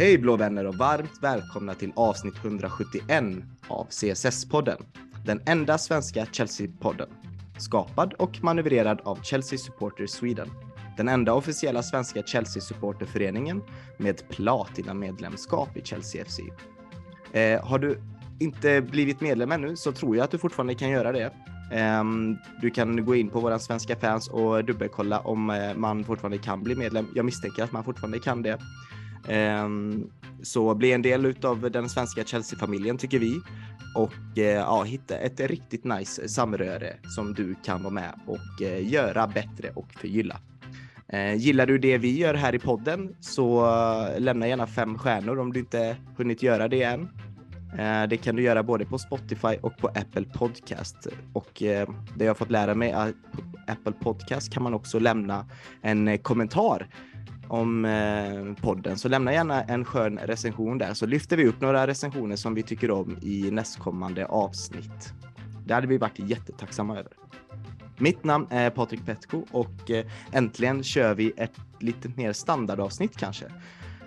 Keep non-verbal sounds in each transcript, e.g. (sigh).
Hej blå vänner och varmt välkomna till avsnitt 171 av CSS-podden. Den enda svenska Chelsea-podden. Skapad och manövrerad av Chelsea Supporter Sweden. Den enda officiella svenska Chelsea-supporterföreningen med platina-medlemskap i Chelsea FC. Eh, har du inte blivit medlem ännu så tror jag att du fortfarande kan göra det. Ehm, du kan gå in på våra svenska fans och dubbelkolla om eh, man fortfarande kan bli medlem. Jag misstänker att man fortfarande kan det. Ehm, så bli en del av den svenska Chelsea-familjen tycker vi och eh, ja, hitta ett riktigt nice samröre som du kan vara med och eh, göra bättre och förgylla. Eh, gillar du det vi gör här i podden så lämna gärna fem stjärnor om du inte hunnit göra det än. Det kan du göra både på Spotify och på Apple Podcast. Och det jag fått lära mig är att på Apple Podcast kan man också lämna en kommentar om eh, podden. Så lämna gärna en skön recension där så lyfter vi upp några recensioner som vi tycker om i nästkommande avsnitt. Det hade vi varit jättetacksamma över. Mitt namn är Patrik Petko och eh, äntligen kör vi ett lite mer standardavsnitt kanske.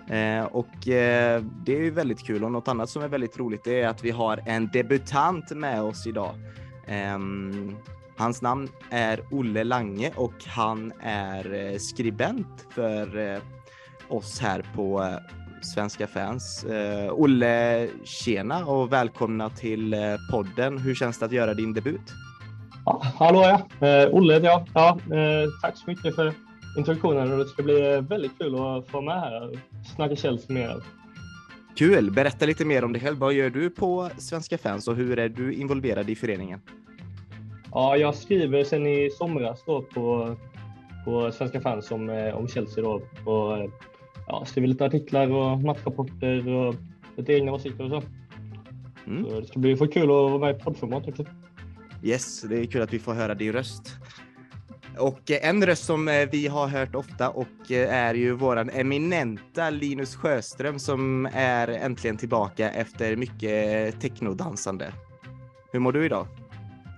Eh, och eh, det är ju väldigt kul och något annat som är väldigt roligt är att vi har en debutant med oss idag. Ehm, Hans namn är Olle Lange och han är eh, skribent för eh, oss här på eh, Svenska fans. Olle, tjena och välkomna till podden. Hur känns det att göra din debut? Ja, hallå ja, Olle ja. ja tack så mycket för introduktionen det ska bli väldigt kul att få med här och snacka Chelsea mer. Kul! Berätta lite mer om dig själv. Vad gör du på Svenska fans och hur är du involverad i föreningen? Ja, jag skriver sedan i somras då på, på Svenska fans om, eh, om Chelsea då och ja, skriver lite artiklar och matchrapporter och lite egna åsikter och så. Mm. så det ska bli för kul att vara med i poddformat också. Yes, det är kul att vi får höra din röst. Och eh, en röst som eh, vi har hört ofta och eh, är ju våran eminenta Linus Sjöström som är äntligen tillbaka efter mycket technodansande. Hur mår du idag?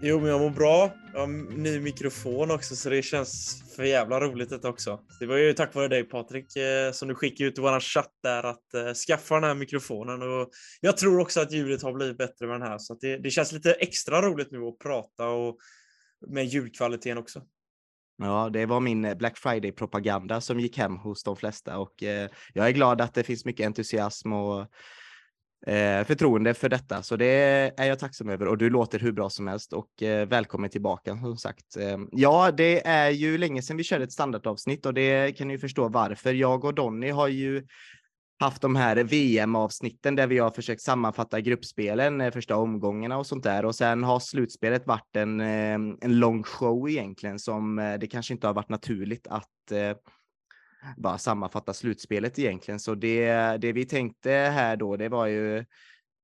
Jo, men jag mår bra. Jag har ny mikrofon också, så det känns för jävla roligt detta också. Det var ju tack vare dig Patrik eh, som du skickade ut i våran chatt där att eh, skaffa den här mikrofonen och jag tror också att ljudet har blivit bättre med den här så att det, det känns lite extra roligt nu att prata och med ljudkvaliteten också. Ja, det var min eh, Black Friday-propaganda som gick hem hos de flesta och jag är glad att det finns mycket entusiasm och eh, förtroende för detta, så det är jag tacksam över och du låter hur bra som helst och eh, välkommen tillbaka som sagt. Eh, ja, det är ju länge sedan vi körde ett standardavsnitt och det kan ni förstå varför. Jag och Donny har ju haft de här VM-avsnitten där vi har försökt sammanfatta gruppspelen, eh, första omgångarna och sånt där. Och sen har slutspelet varit en, eh, en lång show egentligen som eh, det kanske inte har varit naturligt att bara sammanfatta slutspelet egentligen. Så det, det vi tänkte här då, det var ju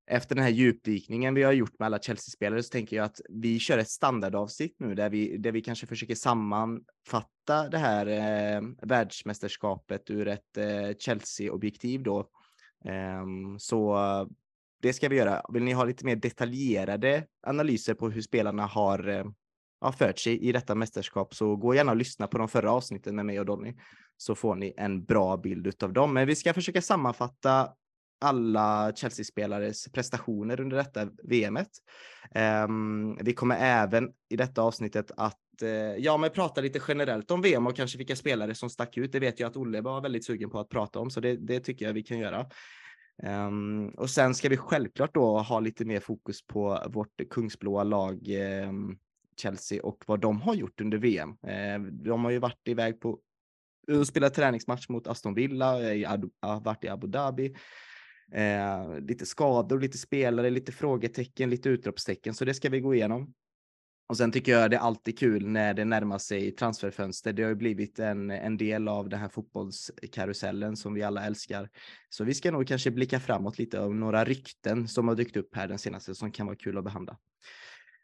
efter den här djupdykningen vi har gjort med alla Chelsea-spelare så tänker jag att vi kör ett standardavsnitt nu där vi, där vi kanske försöker sammanfatta det här eh, världsmästerskapet ur ett eh, Chelsea-objektiv då. Eh, så det ska vi göra. Vill ni ha lite mer detaljerade analyser på hur spelarna har, eh, fört sig i detta mästerskap så gå gärna och lyssna på de förra avsnitten med mig och Donny så får ni en bra bild av dem. Men vi ska försöka sammanfatta alla Chelsea-spelares prestationer under detta VMet. Um, ehm, vi kommer även i detta avsnittet att uh, ja, men prata lite generellt om VM och kanske vilka spelare som stack ut. Det vet jag att Olle var väldigt sugen på att prata om, så det, det tycker jag vi kan göra. Um, och sen ska vi självklart då ha lite mer fokus på vårt kungsblåa lag um, Chelsea och vad de har gjort under VM. Uh, de har ju varit iväg på Eh, spelat träningsmatch mot Aston Villa, eh, har varit i Abu Dhabi, Eh, lite skador, lite spelare, lite frågetecken, lite utropstecken, så det ska vi gå igenom. Och sen tycker jag det är alltid kul när det närmar sig transferfönster. Det har ju blivit en, en del av den här fotbollskarusellen som vi alla älskar. Så vi ska nog kanske blicka framåt lite av några rykten som har dykt upp här den senaste som kan vara kul att behandla.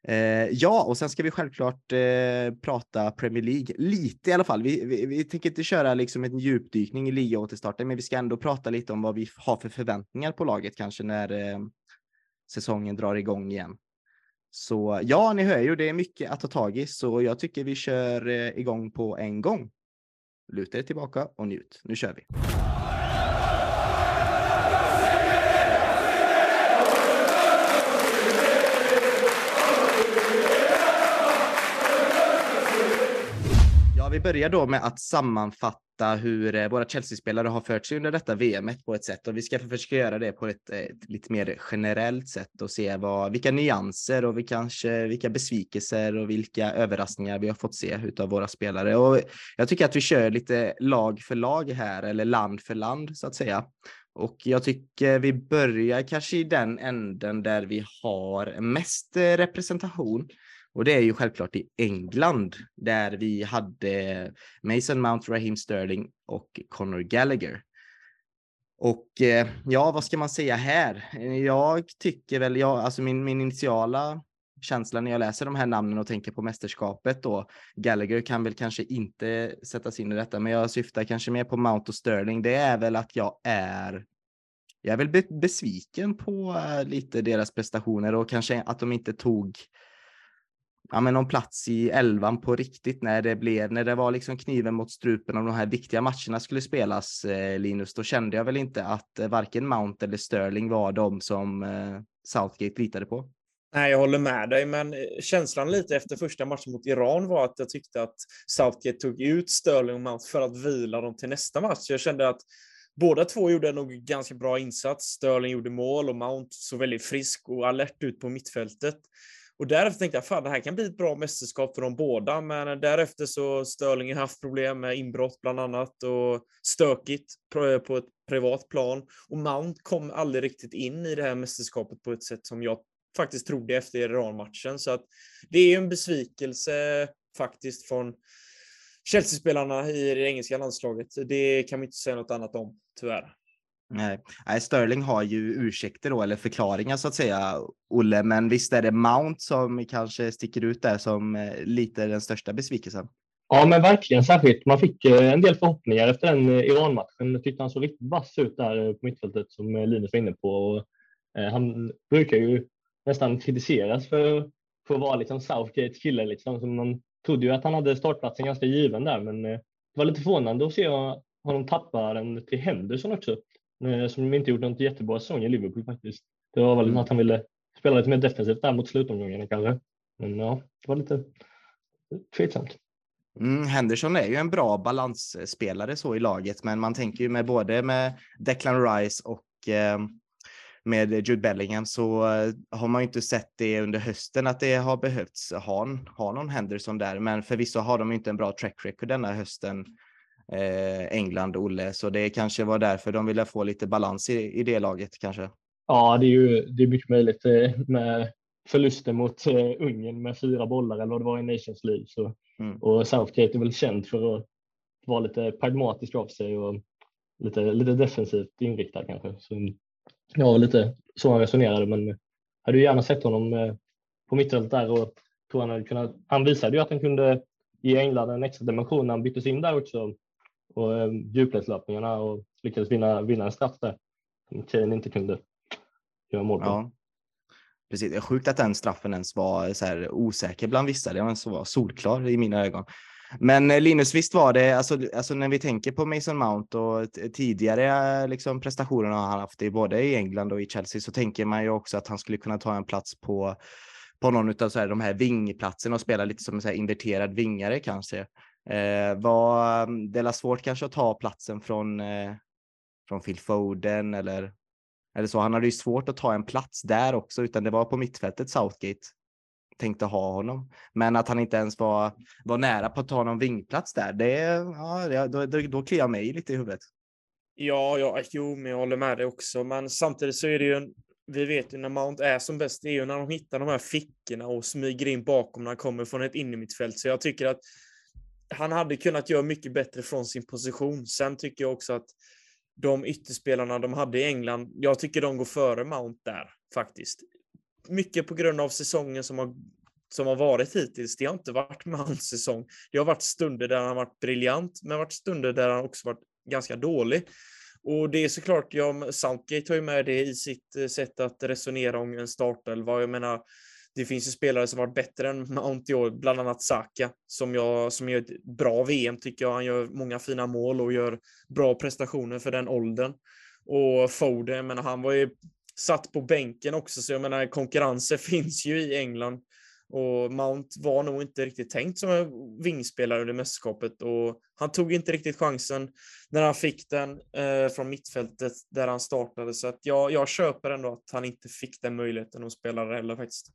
Eh, ja, och sen ska vi självklart eh, prata Premier League lite i alla fall. Vi, vi, vi tänker inte köra liksom en djupdykning i ligaåterstarten, men vi ska ändå prata lite om vad vi har för förväntningar på laget kanske när eh, säsongen drar igång igen. Så ja, ni hör ju, det är mycket att ta tag i, så jag tycker vi kör eh, igång på en gång. Luta er tillbaka och njut. Nu kör vi. Ja, vi börjar då med att sammanfatta hur eh, våra Chelsea-spelare har fört sig under detta VM på ett sätt och vi ska försöka göra det på ett, ett lite mer generellt sätt och se vad, vilka nyanser och vi kanske, vilka besvikelser och vilka överraskningar vi har fått se utav våra spelare. Och jag tycker att vi kör lite lag för lag här eller land för land så att säga. Och jag tycker vi börjar kanske i den änden där vi har mest eh, representation. Och det är ju självklart i England där vi hade Mason Mount, Raheem Sterling och Conor Gallagher. Och eh, ja, vad ska man säga här? Eh, jag tycker väl, jag, alltså min, min initiala känsla när jag läser de här namnen och tänker på mästerskapet då. Gallagher kan väl kanske inte sättas in i detta, men jag syftar kanske mer på Mount och Sterling. Det är väl att jag är jag är väl besviken på eh, lite deras prestationer och kanske att de inte tog ja, men någon plats i elvan på riktigt när det blev, när det var liksom kniven mot strupen och de här viktiga matcherna skulle spelas, eh, Linus, då kände jag väl inte att eh, varken Mount eller Sterling var de som eh, Southgate litade på. Nej, jag håller med dig, men eh, känslan lite efter första matchen mot Iran var att jag tyckte att Southgate tog ut Sterling och Mount för att vila dem till nästa match. Jag kände att båda två gjorde nog ganska bra insats. Sterling gjorde mål och Mount såg väldigt frisk och alert ut på mittfältet. Och därefter tänkte jag, fan det här kan bli ett bra mästerskap för de båda, men därefter så Störling har haft problem med inbrott bland annat och stökigt på ett privat plan. Och Mount kom aldrig riktigt in i det här mästerskapet på ett sätt som jag faktiskt trodde efter Iran-matchen. Så att det är en besvikelse faktiskt från Chelsea-spelarna i det engelska landslaget. Det kan vi inte säga något annat om, tyvärr. Nej. Nej, Sterling har ju ursäkter då, eller förklaringar så att säga, Olle, men visst är det Mount som kanske sticker ut där som eh, lite den största besvikelsen? Ja, men verkligen särskilt. Man fick eh, en del förhoppningar efter den eh, Iran-matchen. Jag tyckte han såg riktigt vass ut där på mittfältet som Linus var inne på. Och han brukar ju nästan kritiseras för, för att vara liksom Southgates kille. Liksom. Så man trodde ju att han hade startplatsen ganska given där, men det var lite förvånande att se honom tappa den till Henderson också. Som inte gjort något jättebra säsong i Liverpool faktiskt. Det var väl mm. att han ville spela lite mer defensivt där mot slutomgången kanske. Men ja, det var lite tveksamt. Mm, Henderson är ju en bra balansspelare så i laget, men man tänker ju med både med Declan Rice och eh, med Jude Bellingham så eh, har man ju inte sett det under hösten att det har behövts ha, ha någon Henderson där. Men förvisso har de inte en bra track record denna hösten England, Olle. Så det kanske var därför de ville få lite balans i, i det laget kanske. Ja, det är ju det är mycket möjligt eh, med förluster mot eh, Ungern med fyra bollar eller vad det var i Nations League. Så, mm. Och Southgate är väl känd för att vara lite pragmatisk av sig och lite, lite defensivt inriktad kanske. Så var lite så han resonerade, men hade ju gärna sett honom eh, på mittfältet där och tror han hade kunnat. Han visade ju att han kunde ge England en extra dimension när han byttes in där också och eh, djupledslöpningarna och lyckades vinna, vinna en straff där som Kane inte kunde göra mål på. Ja. Precis, det är sjukt att den straffen ens var så här osäker bland vissa. Det var så solklar i mina ögon. Men eh, Linus, visst var det, alltså, alltså när vi tänker på Mason Mount och tidigare eh, liksom, prestationer han haft i både i England och i Chelsea så tänker man ju också att han skulle kunna ta en plats på, på någon av så här, de här vingplatserna och spela lite som en så här, inverterad vingare kanske. Eh, var, mm, det är svårt kanske att ta platsen från, eh, från Phil Foden eller, eller så. Han hade ju svårt att ta en plats där också, utan det var på mittfältet Southgate tänkte ha honom. Men att han inte ens var, var nära på att ta någon vingplats där, det, ja, då, då, då kliar jag mig lite i huvudet. Ja, ja, jo, men jag håller med dig också. Men samtidigt så är det ju en, vi vet ju när Mount är som bäst, det är ju när de hittar de här fickorna och smyger in bakom när han kommer från ett innermittfält. Så jag tycker att han hade kunnat göra mycket bättre från sin position. Sen tycker jag också att de ytterspelarna de hade i England, jag tycker de går före Mount där faktiskt mycket på grund av säsongen som har, som har varit hittills. Det har inte varit Mounts säsong. Det har varit stunder där han varit briljant, men varit stunder där han också varit ganska dålig. Och det är såklart, ja, Southgate har ju med det i sitt eh, sätt att resonera om en startelva. Jag menar, det finns ju spelare som varit bättre än Mount i år, bland annat Saka, som, jag, som gör ett bra VM tycker jag. Han gör många fina mål och gör bra prestationer för den åldern. Och Foden, men han var ju satt på bänken också, så jag menar konkurrensen (laughs) finns ju i England Och Mount var nog inte riktigt tänkt som en vingspelare under mästerskapet och han tog inte riktigt chansen när han fick den eh, från mittfältet där han startade. Så att jag, jag köper ändå att han inte fick den möjligheten att spela heller faktiskt.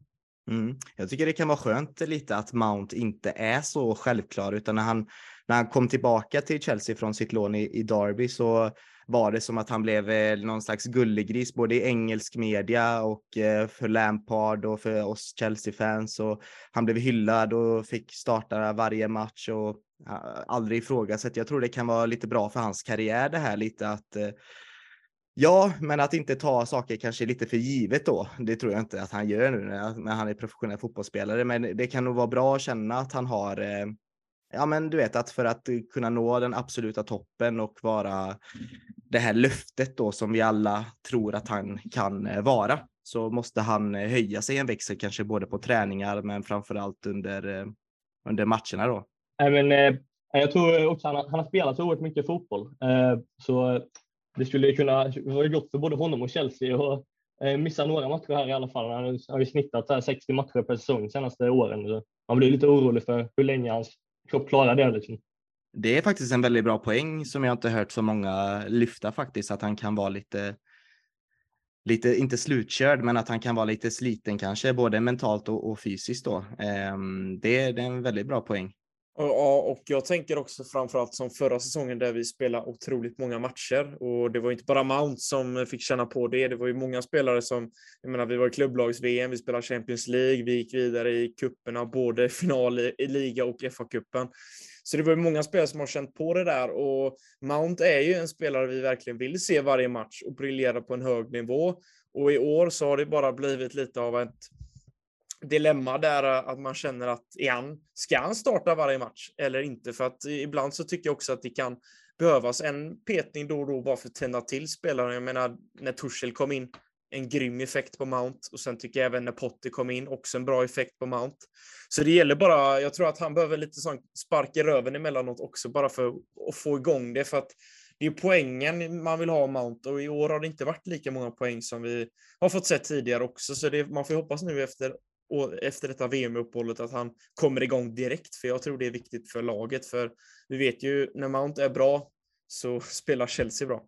Mm. Jag tycker det kan vara skönt lite att Mount inte är så självklar utan när han, när han kom tillbaka till Chelsea från sitt lån i, i Derby så var det som att han blev eh, någon slags gullegris både i engelsk media och eh, för Lampard och för oss Chelsea-fans. Och han blev hyllad och fick starta varje match och eh, aldrig ifrågasatt. Jag tror det kan vara lite bra för hans karriär det här lite att eh, Ja, men att inte ta saker kanske lite för givet då. Det tror jag inte att han gör nu när han är professionell fotbollsspelare. Men det kan nog vara bra att känna att han har eh, ja, men du vet att för att kunna nå den absoluta toppen och vara det här löftet då som vi alla tror att han kan eh, vara så måste han eh, höja sig en växel kanske både på träningar men framför allt under, under matcherna då. Äh, men, jag tror också han, han har spelat så oerhört mycket fotboll så det skulle kunna vara gott för både honom och Chelsea och eh, missa några matcher här i alla fall. Han har ju snittat 60 matcher per säsong de senaste åren. Man blir lite orolig för hur länge hans kropp klarar det. Liksom. Det är faktiskt en väldigt bra poäng som jag inte hört så många lyfta faktiskt, att han kan vara lite, lite inte slutkörd, men att han kan vara lite sliten kanske, både mentalt och, och fysiskt då. Ehm, det, det är en väldigt bra poäng. Ja, och jag tänker också framförallt som förra säsongen där vi spelade otroligt många matcher och det var inte bara Mount som fick känna på det. Det var ju många spelare som, jag menar, vi var i klubblags-VM, vi spelade Champions League, vi gick vidare i kupperna, både final i, i liga och FA-cupen. Så det var ju många spelare som har känt på det där och Mount är ju en spelare vi verkligen vill se varje match och briljera på en hög nivå. Och i år så har det bara blivit lite av ett dilemma där eh, att man känner att är han, ska han starta varje match eller inte? För att eh, ibland så tycker jag också att det kan behövas en petning då och då bara för att tända till spelaren. Jag menar när Tuchel kom in, en grym effekt på Mount och sen tycker jag även när Potter kom in också en bra effekt på Mount. Så det gäller bara, jag tror att han behöver lite sån spark i röven emellanåt också bara för att få igång det för att det är poängen man vill ha Mount och i år har det inte varit lika många poäng som vi har fått sett tidigare också så det, man får hoppas nu efter och efter detta VM-uppehållet att han kommer igång direkt, för jag tror det är viktigt för laget, för vi vet ju när Mount är bra så (laughs) spelar Chelsea bra.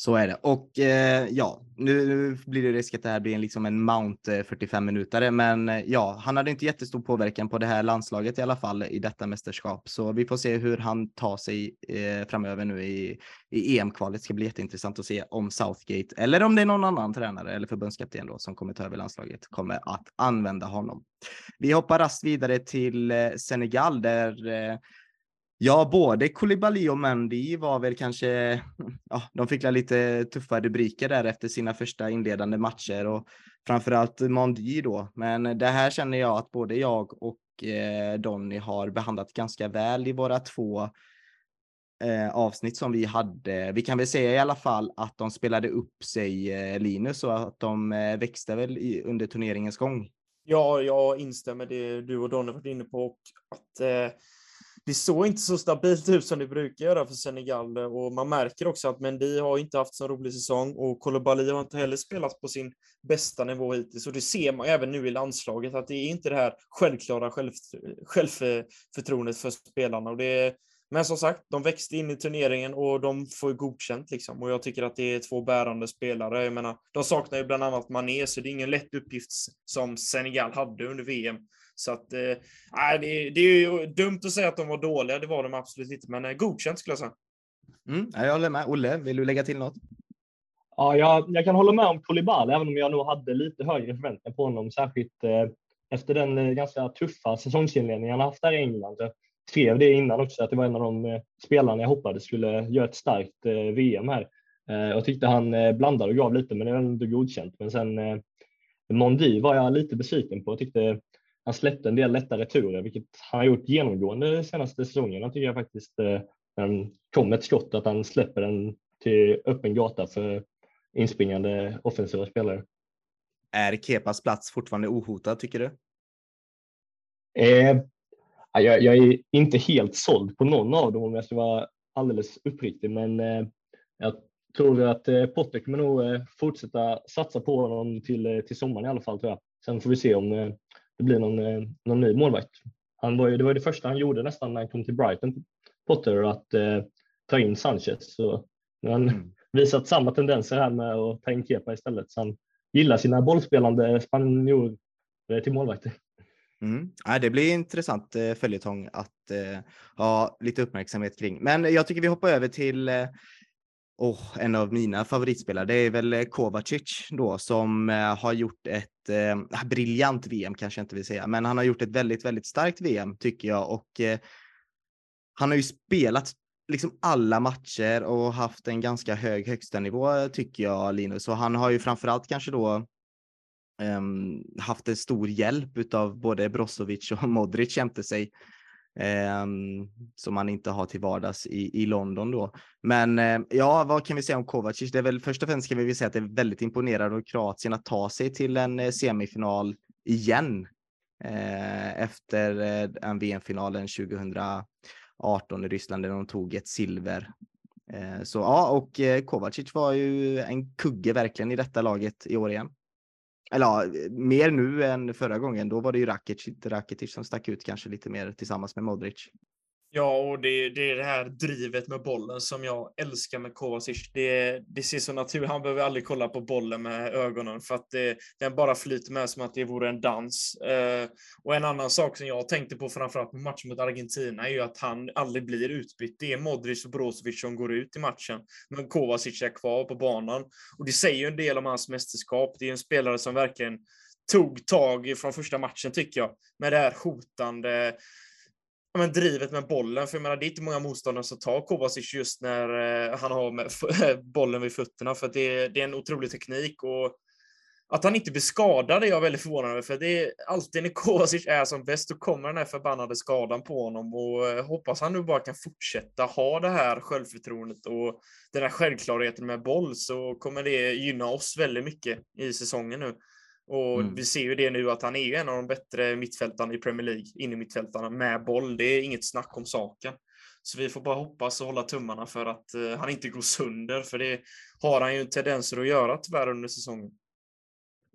Så är det. Och eh, ja, nu, blir det risk att det här blir en, liksom en Mount eh, 45-minutare, men eh, ja, han hade inte jättestor påverkan på det här landslaget i alla fall i detta mästerskap, så vi får se hur han tar sig eh, framöver nu i, i EM-kvalet. Det ska bli jätteintressant att se om Southgate eller om det är någon annan tränare eller förbundskapten då som kommer ta över landslaget kommer att använda honom. Vi hoppar rast vidare till eh, Senegal där eh, Ja, både Koulibaly och Mendy var väl kanske, ja, de fick lite tuffa rubriker där efter sina första inledande matcher och framförallt Mendy då. Men det här känner jag att både jag och eh, Donny har behandlat ganska väl i våra två eh, avsnitt som vi hade. Vi kan väl säga i alla fall att de spelade upp sig, eh, Linus, och att de eh, växte väl i, under turneringens gång. Ja, jag instämmer det du och Donny varit inne på och att eh det såg inte så stabilt ut som det brukar göra för Senegal och man märker också att Mendy har inte haft så rolig säsong och Kolobali har inte heller spelat på sin bästa nivå hittills och det ser man även nu i landslaget att det är inte det här självklara själv, självförtroendet för spelarna och det men som sagt, de växte in i turneringen och de får godkänt liksom. Och jag tycker att det är två bärande spelare. Jag menar, de saknar ju bland annat Mané, så det är ingen lätt uppgift som Senegal hade under VM. Så att, eh, det, det, är ju dumt att säga att de var dåliga, det var de absolut inte, men eh, godkänt skulle jag säga. Mm, jag håller med. Olle, vill du lägga till något? Ja, jag, jag kan hålla med om Koulibaly, även om jag nog hade lite högre förväntningar på honom, särskilt eh, efter den eh, ganska tuffa säsongsinledningen han haft där i England. Jag skrev det innan också, att det var en av de eh, spelarna jag hoppades skulle göra ett starkt eh, VM här. Jag tyckte han blandade och gav lite, men det var ändå godkänt. Men sen Mondi var jag lite besviken på. Jag tyckte han släppte en del lätta returer, vilket han har gjort genomgående de senaste säsongerna tycker jag faktiskt. Eh, han kom ett skott att han släpper den till öppen gata för inspringande offensiva spelare. Är Kepas plats fortfarande ohotad tycker du? Eh, jag, jag, är inte helt såld på någon av dem om jag ska vara alldeles uppriktig, men eh, jag tror att eh, Potter kommer nog eh, fortsätta satsa på honom till, eh, till sommaren i alla fall. Tror jag. Sen får vi se om det blir någon, eh, någon ny målvakt. Han var ju, det var det första han gjorde nästan när han kom till Brighton, Potter, att eh, ta in Sanchez. Så nu har han mm. (laughs) visat samma tendenser här med att ta in Kepa istället. Så han gillar sina bollspelande spanjorer till målvakter. Mm. Ja, det blir intressant eh, följetong att eh, ha lite uppmärksamhet kring. Men jag tycker vi hoppar över till eh, oh, en av mina favoritspelare. Det är väl eh, Kovacic då som eh, har gjort ett eh, ah, briljant VM kanske jag inte vill säga, men han har gjort ett väldigt, väldigt starkt VM tycker jag och eh, han har ju spelat liksom alla matcher och haft en ganska hög högsta nivå tycker jag Linus och han har ju framförallt kanske då um, haft en stor hjälp av både Brozovic och Modric jämte sig eh, som man inte har till vardags i, i London då. Men eh, ja, vad kan vi säga om Kovacic? Det är väl först och främst kan vi säga att det är väldigt imponerande av Kroatien att ta sig till en eh, semifinal igen eh, efter eh, en VM-finalen 2018 i Ryssland där de tog ett silver. Eh, så ja, och Kovacic var ju en kugge verkligen i detta laget i år igen. Eller ja, mer nu än förra gången. Då var det ju Rakic, Rakitic som stack ut kanske lite mer tillsammans med Modric. Ja, och det, det är det här drivet med bollen som jag älskar med Kovacic. Det, det ser så naturligt Han behöver aldrig kolla på bollen med ögonen för att det, den bara flyter med som att det vore en dans. Eh, och en annan sak som jag tänkte på framförallt på matchen mot Argentina är ju att han aldrig blir utbytt. Det är Modric och Brozovic som går ut i matchen, men Kovacic är kvar på banan. Och det säger ju en del om hans mästerskap. Det är en spelare som verkligen tog tag från första matchen tycker jag, med det här hotande men, drivet med bollen. För jag menar, det är inte många motståndare som tar Kovacic just när eh, han har med, (laughs) bollen vid fötterna. För det, det är en otrolig teknik. Och att han inte blir skadad är jag väldigt förvånad över. För det är alltid när (laughs) Kovacic är som bäst, då kommer den här förbannade skadan på honom. Och eh, hoppas han nu bara kan fortsätta ha det här självförtroendet och den här självklarheten med boll så kommer det gynna oss väldigt mycket i säsongen nu. Och mm. vi ser ju det nu att han är en av de bättre mittfältarna i Premier League, inne mittfältarna med boll. Det är inget snack om saken. Så vi får bara hoppas och hålla tummarna för att uh, han inte går sönder, för det har han ju tendenser att göra tyvärr under säsongen.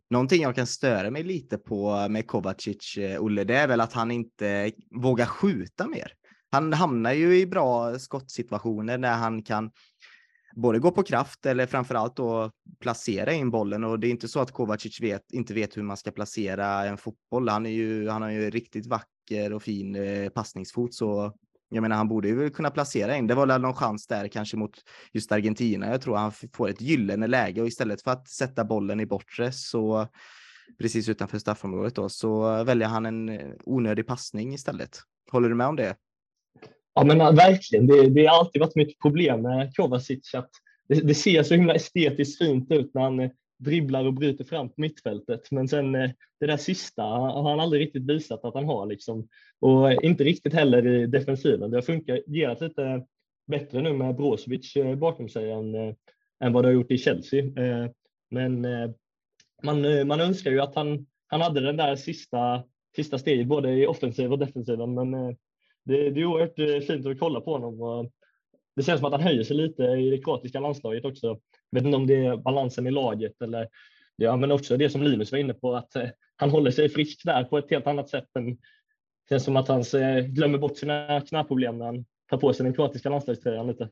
Någonting jag kan störa mig lite på med Kovacic, eh, Olle, det är väl att han inte vågar skjuta mer. Han hamnar ju i bra skottsituationer när han kan både gå på kraft eller framförallt då placera in bollen och det är inte så att Kovacic vet, inte vet hur man ska placera en fotboll. Han, är ju, han har ju riktigt vacker och fin eh, passningsfot så jag menar, han borde ju kunna placera in. Det var väl någon chans där kanske mot just Argentina. Jag tror han får ett gyllene läge och istället för att sätta bollen i bortre så precis utanför straffområdet då så väljer han en eh, onödig passning istället. Håller du med om det? Ja, men eh, verkligen. Det, det har alltid varit mitt problem med Kovacic. Att det, det, ser så himla estetiskt fint ut när han eh, dribblar och bryter fram på mittfältet. Men sen eh, det där sista har han aldrig riktigt visat att han har. Liksom. Och inte riktigt heller i defensiven. Det har fungerat lite bättre nu med Brozovic bakom sig än, än vad det har gjort i Chelsea. Men man, man önskar ju att han, han hade den där sista, sista steget både i offensiv och defensiven. Men det, det är oerhört eh, fint att kolla på honom. Och eh, det känns som att han höjer sig lite i det kroatiska landslaget också. Jag vet inte om det är balansen i laget eller ja, men också det som Linus var inne på, att eh, han håller sig frisk där på ett helt annat sätt. Än, det känns som att han glömmer bort sina knäproblem när han tar på sig den kroatiska landslagströjan lite.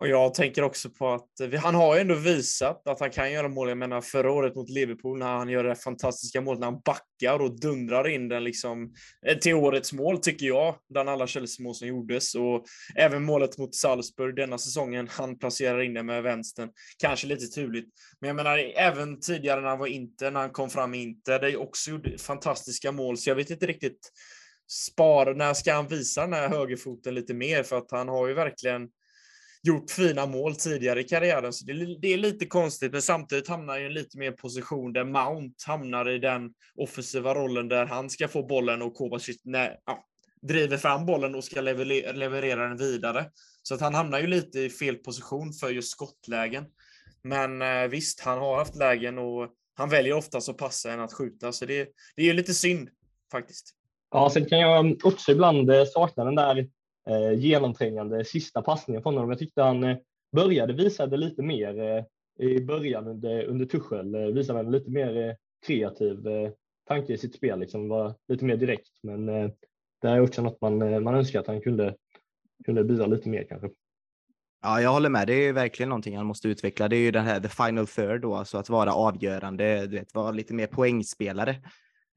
Och jag tänker också på att han har ju ändå visat att han kan göra mål. Jag menar förra året mot Liverpool när han gör det fantastiska målet när han backar och dundrar in den liksom eh, till årets mål tycker jag, bland alla Chelsea-mål som gjordes. Och även målet mot Salzburg denna säsongen, han placerar in den med vänstern. Kanske lite turligt, men jag menar även tidigare när han var Inter, när han kom fram i Inter, det är också gjorde fantastiska mål, så jag vet inte riktigt Spar. när ska han visa den här högerfoten lite mer? För att han har ju verkligen gjort fina mål tidigare i karriären, så det, det är lite konstigt, men samtidigt hamnar han i en lite mer position där Mount hamnar i den offensiva rollen där han ska få bollen och Kovacic ja, driver fram bollen och ska leverera, leverera den vidare. Så att han hamnar ju lite i fel position för just skottlägen. Men eh, visst, han har haft lägen och han väljer oftast att passa än att skjuta, så det, det är lite synd faktiskt. Ja, sen kan jag också ibland eh, sakna den där eh, genomträngande sista passningen från honom. Jag tyckte han eh, började visa det lite mer eh, i början under, under Tuchel, eh, visade han lite mer eh, kreativ eh, tanke i sitt spel, liksom var lite mer direkt. Men eh, det är också något man, eh, man önskar att han kunde, kunde bidra lite mer kanske. Ja, jag håller med. Det är verkligen någonting han måste utveckla. Det är ju det här the final third då, alltså att vara avgörande, du vet, vara lite mer poängspelare.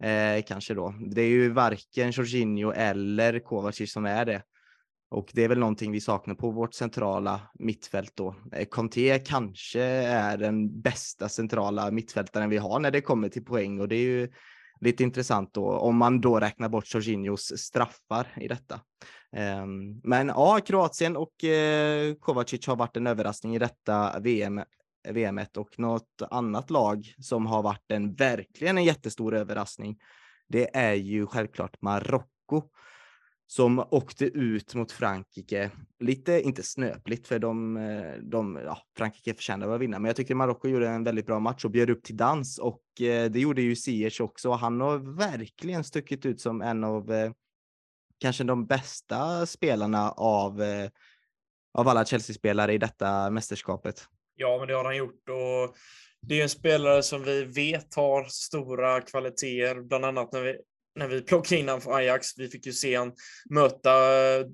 Eh, kanske då. Det är ju varken Jorginho eller Kovacic som är det. Och det är väl någonting vi saknar på vårt centrala mittfält då. Eh, Conte kanske är den bästa centrala mittfältaren vi har när det kommer till poäng och det är ju lite intressant då om man då räknar bort Jorginhos straffar i detta. Ehm, men ja, Kroatien och eh, Kovacic har varit en överraskning i detta VM VMet och något annat lag som har varit en verkligen en jättestor överraskning. Det är ju självklart Marocko som åkte ut mot Frankrike. Lite, inte snöpligt, för de, eh, de ja, Frankrike förtjänade att vinna, men jag tycker Marocko gjorde en väldigt bra match och bjöd upp till dans och eh, det gjorde ju Ziyech också. Han har verkligen stuckit ut som en av eh, kanske de bästa spelarna av, av alla Chelsea-spelare i detta mästerskapet. Ja, men det har han gjort och det är en spelare som vi vet har stora kvaliteter, bland annat när vi när vi plockade in honom för Ajax. Vi fick ju se honom möta eh,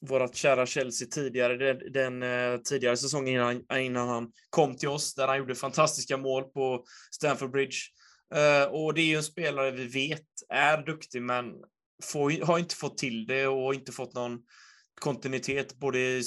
vårt kära Chelsea tidigare, den, den eh, tidigare säsongen innan, innan han kom till oss, där han gjorde fantastiska mål på Stamford Bridge. Uh, och det är ju en spelare vi vet är duktig, men får, har inte fått till det och inte fått någon kontinuitet både i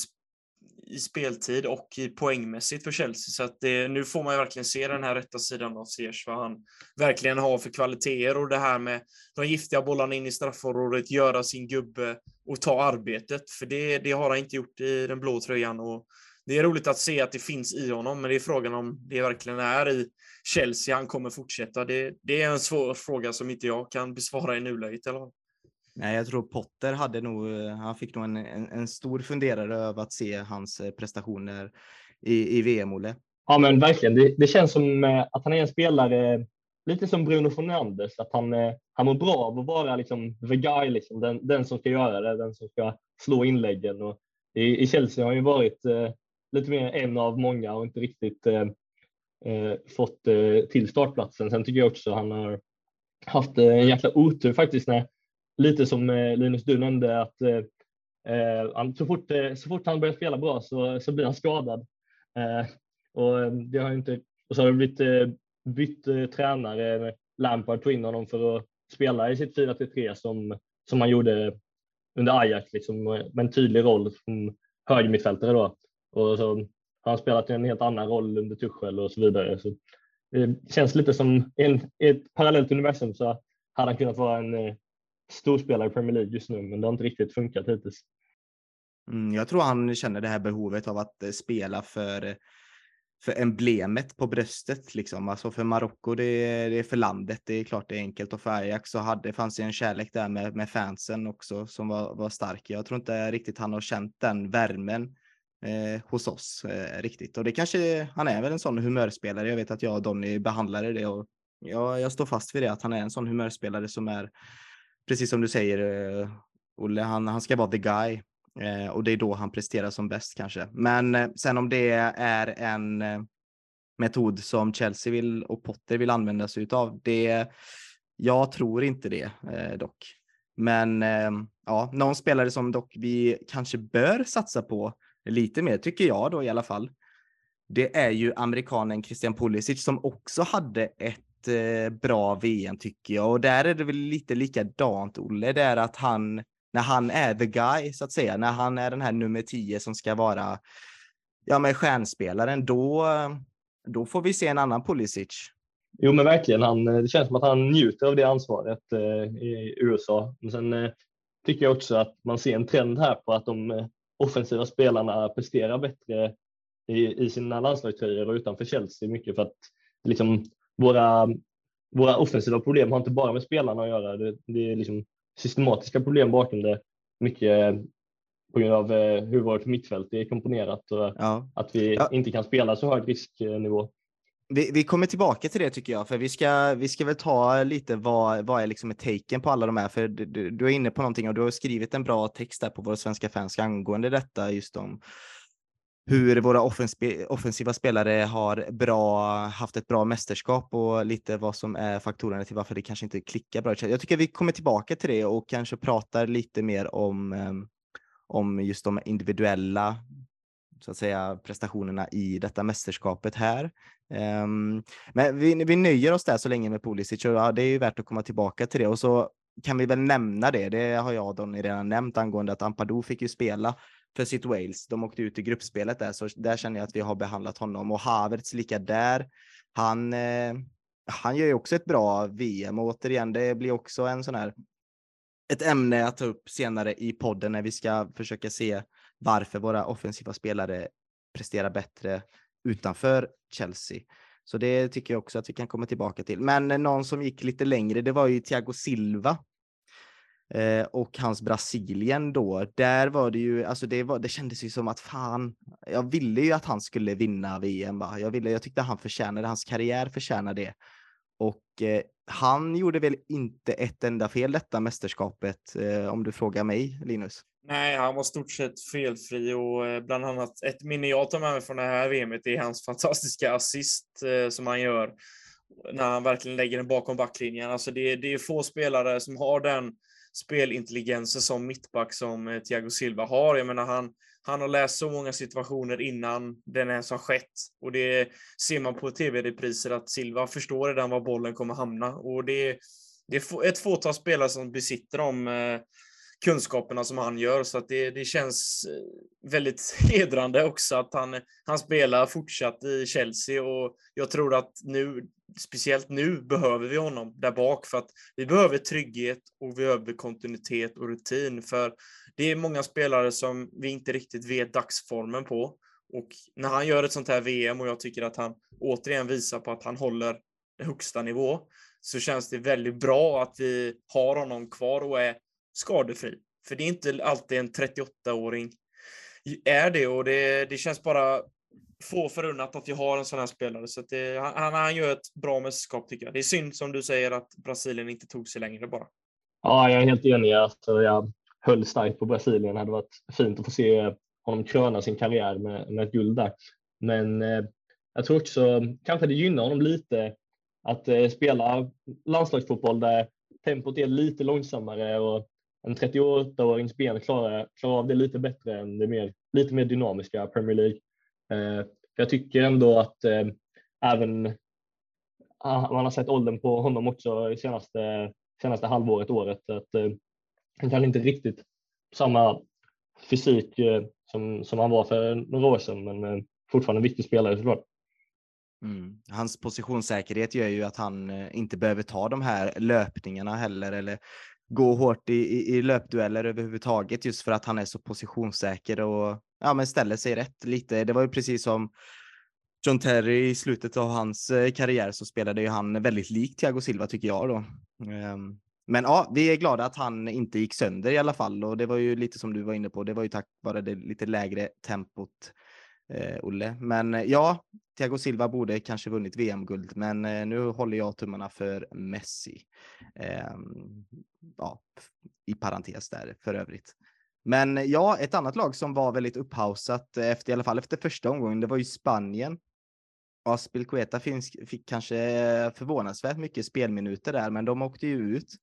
i speltid och i poängmässigt för Chelsea. Så att det, nu får man ju verkligen se den här rätta sidan av Ziyech, vad han verkligen har för kvaliteter och det här med de giftiga bollarna in i straffområdet, göra sin gubbe och ta arbetet. För det, det har han inte gjort i den blå tröjan och det är roligt att se att det finns i honom, men det är frågan om det verkligen är i Chelsea han kommer fortsätta. Det, det är en svår fråga som inte jag kan besvara i nuläget. Eller? Nej, jag tror Potter hade nog, han fick nog en, en, en stor funderare över att se hans eh, prestationer i, i VM, Olle. Ja, men verkligen. Det, det, känns som eh, att han är en spelare, lite som Bruno Fernandes, att han, eh, han mår bra av att vara liksom the guy, liksom, den, den som ska göra det, den som ska slå inläggen. Och i, I Chelsea har han ju varit eh, lite mer en av många och inte riktigt eh, fått eh, till startplatsen. Sen tycker jag också han har haft en jäkla otur faktiskt när lite som eh, Linus du nämnde att eh, eh så, fort, eh, så fort han börjar spela bra så, så blir han skadad. och, det har inte, och så har det blivit bytt tränare. Lampard tog in honom för att spela i sitt 4-3 som, som han gjorde under Ajax, liksom, med en tydlig roll som högermittfältare. Då. Och så har han spelat en helt annan roll under Tuchel och så vidare. Så det känns lite som en, ett parallellt universum så hade han kunnat vara en storspelare i Premier League just nu, men det har inte riktigt funkat hittills. Mm, jag tror han känner det här behovet av att eh, spela för, för emblemet på bröstet, liksom. Alltså för Marocko, det, det, är för landet. Det är klart det är enkelt och för Ajax så hade, fanns det en kärlek där med, med fansen också som var, var stark. Jag tror inte riktigt han har känt den värmen eh, hos oss eh, riktigt. Och det kanske, han är väl en sån humörspelare. Jag vet att jag och Donny behandlade det och jag, jag står fast vid det, att han är en sån humörspelare som är precis som du säger, eh, Olle, han, han ska vara the guy eh, och det är då han presterar som bäst kanske. Men eh, sen om det är en metod som Chelsea vill och Potter vill använda sig av, det jag tror inte det dock. Men ja, någon spelare som dock vi kanske bör satsa på lite mer, tycker jag då i alla fall. Det är ju amerikanen Christian Pulisic som också hade ett Eh, bra VM tycker jag. Och där är det väl lite likadant, Olle, det är att han, när han är the guy, så att säga, när han är den här nummer 10 som ska vara ja, men stjärnspelaren, då, då får vi se en annan Pulisic. Jo, men verkligen. Han, eh, det känns som att han njuter av det ansvaret eh, i USA. Men sen eh, tycker jag också att man ser en trend här på att de eh, offensiva spelarna presterar bättre i, i sina landslagströjor och utanför Chelsea mycket för att liksom, våra, våra offensiva problem har inte bara med spelarna att göra. Det, det är liksom systematiska problem bakom det. Mycket på grund av eh, hur vårt mittfält är komponerat och ja. att vi ja. inte kan spela så hög risknivå. Vi, vi, kommer tillbaka till det tycker jag, för vi ska, vi ska väl ta lite vad, vad är liksom taken på alla de här, för du, du, är inne på någonting och du har skrivit en bra text där på våra svenska fans angående detta, just om hur våra offensiva spelare har bra, haft ett bra mästerskap och lite vad som är faktorerna till varför det kanske inte klickar bra. Jag tycker vi kommer tillbaka till det och kanske pratar lite mer om, ehm, om just de individuella så att säga, prestationerna i detta mästerskapet här. Ehm, men vi, vi nöjer oss där så länge med Pulisic och ja, det är ju värt att komma tillbaka till det och så kan vi väl nämna det. Det har jag och Donny redan nämnt angående att Ampadu fick ju spela för sitt Wales. De åkte ut i gruppspelet där, så där känner jag att vi har behandlat honom och Havertz lika där. Han, eh, han gör ju också ett bra VM och återigen, det blir också en sån här ett ämne att ta upp senare i podden när vi ska försöka se varför våra offensiva spelare presterar bättre utanför Chelsea. Så det tycker jag också att vi kan komma tillbaka till. Men någon som gick lite längre, det var ju Thiago Silva eh, och hans Brasilien då. Där var det ju, alltså det, var, det kändes ju som att fan, jag ville ju att han skulle vinna VM. Va? Jag, ville, jag tyckte han förtjänade, hans karriär förtjänade det. Och eh, han gjorde väl inte ett enda fel detta mästerskapet, eh, om du frågar mig, Linus? Nej, han var stort sett felfri och eh, bland annat ett minne jag tar med mig från det här VMet är hans fantastiska assist eh, som han gör när han verkligen lägger den bakom backlinjen. Alltså det, det är få spelare som har den spelintelligensen som mittback som eh, Thiago Silva har. Jag menar, han, han har läst så många situationer innan den ens har skett. Och det ser man på tv-repriser att Silva förstår redan var bollen kommer hamna. Och det, det är ett fåtal spelare som besitter de eh, kunskaperna som han gör. Så att det, det känns eh, väldigt (laughs) hedrande också att han, han spelar fortsatt i Chelsea. Och jag tror att nu, speciellt nu, behöver vi honom där bak för att vi behöver trygghet och vi behöver kontinuitet och rutin för det är många spelare som vi inte riktigt vet dagsformen på och när han gör ett sånt här VM och jag tycker att han återigen visar på att han håller den högsta nivå så känns det väldigt bra att vi har honom kvar och är skadefri. För det är inte alltid en 38-åring är det och det, det känns bara få förunnat att vi har en sån här spelare. Så det, han, han gör ett bra mästerskap tycker jag. Det är synd som du säger att Brasilien inte tog sig längre bara. Ja, jag är helt enig. Alltså, jag höll starkt på Brasilien. Det hade varit fint att få se honom kröna sin karriär med, med ett guld där. Men eh, jag tror också kanske det gynnar honom lite att eh, spela landslagsfotboll där tempot är lite långsammare och en 38-årings ben klarar, klarar av det lite bättre än det mer, lite mer dynamiska Premier League. Eh, jag tycker ändå att eh, även ah, man har sett åldern på honom också i senaste, senaste halvåret, året. Att, eh, han kan inte riktigt samma fysik som, som han var för några år sedan, men fortfarande en viktig spelare såklart. Mm. Hans positionssäkerhet gör ju att han inte behöver ta de här löpningarna heller eller gå hårt i, i, i löpdueller överhuvudtaget just för att han är så positionssäker och ja, men ställer sig rätt lite. Det var ju precis som John Terry i slutet av hans eh, karriär så spelade ju han väldigt likt Thiago Silva tycker jag då. Ehm, men ja, vi är glada att han inte gick sönder i alla fall och det var ju lite som du var inne på. Det var ju tack vare det lite lägre tempot eh, Olle. Men eh, ja, Thiago Silva borde kanske vunnit VM-guld, men eh, nu håller jag tummarna för Messi. Eh, ja, i parentes där för övrigt. Men eh, ja, ett annat lag som var väldigt upphausat eh, efter i alla fall efter första omgången, det var ju Spanien. Aspilcueta fick kanske förvånansvärt mycket spelminuter där, men de åkte ju ut.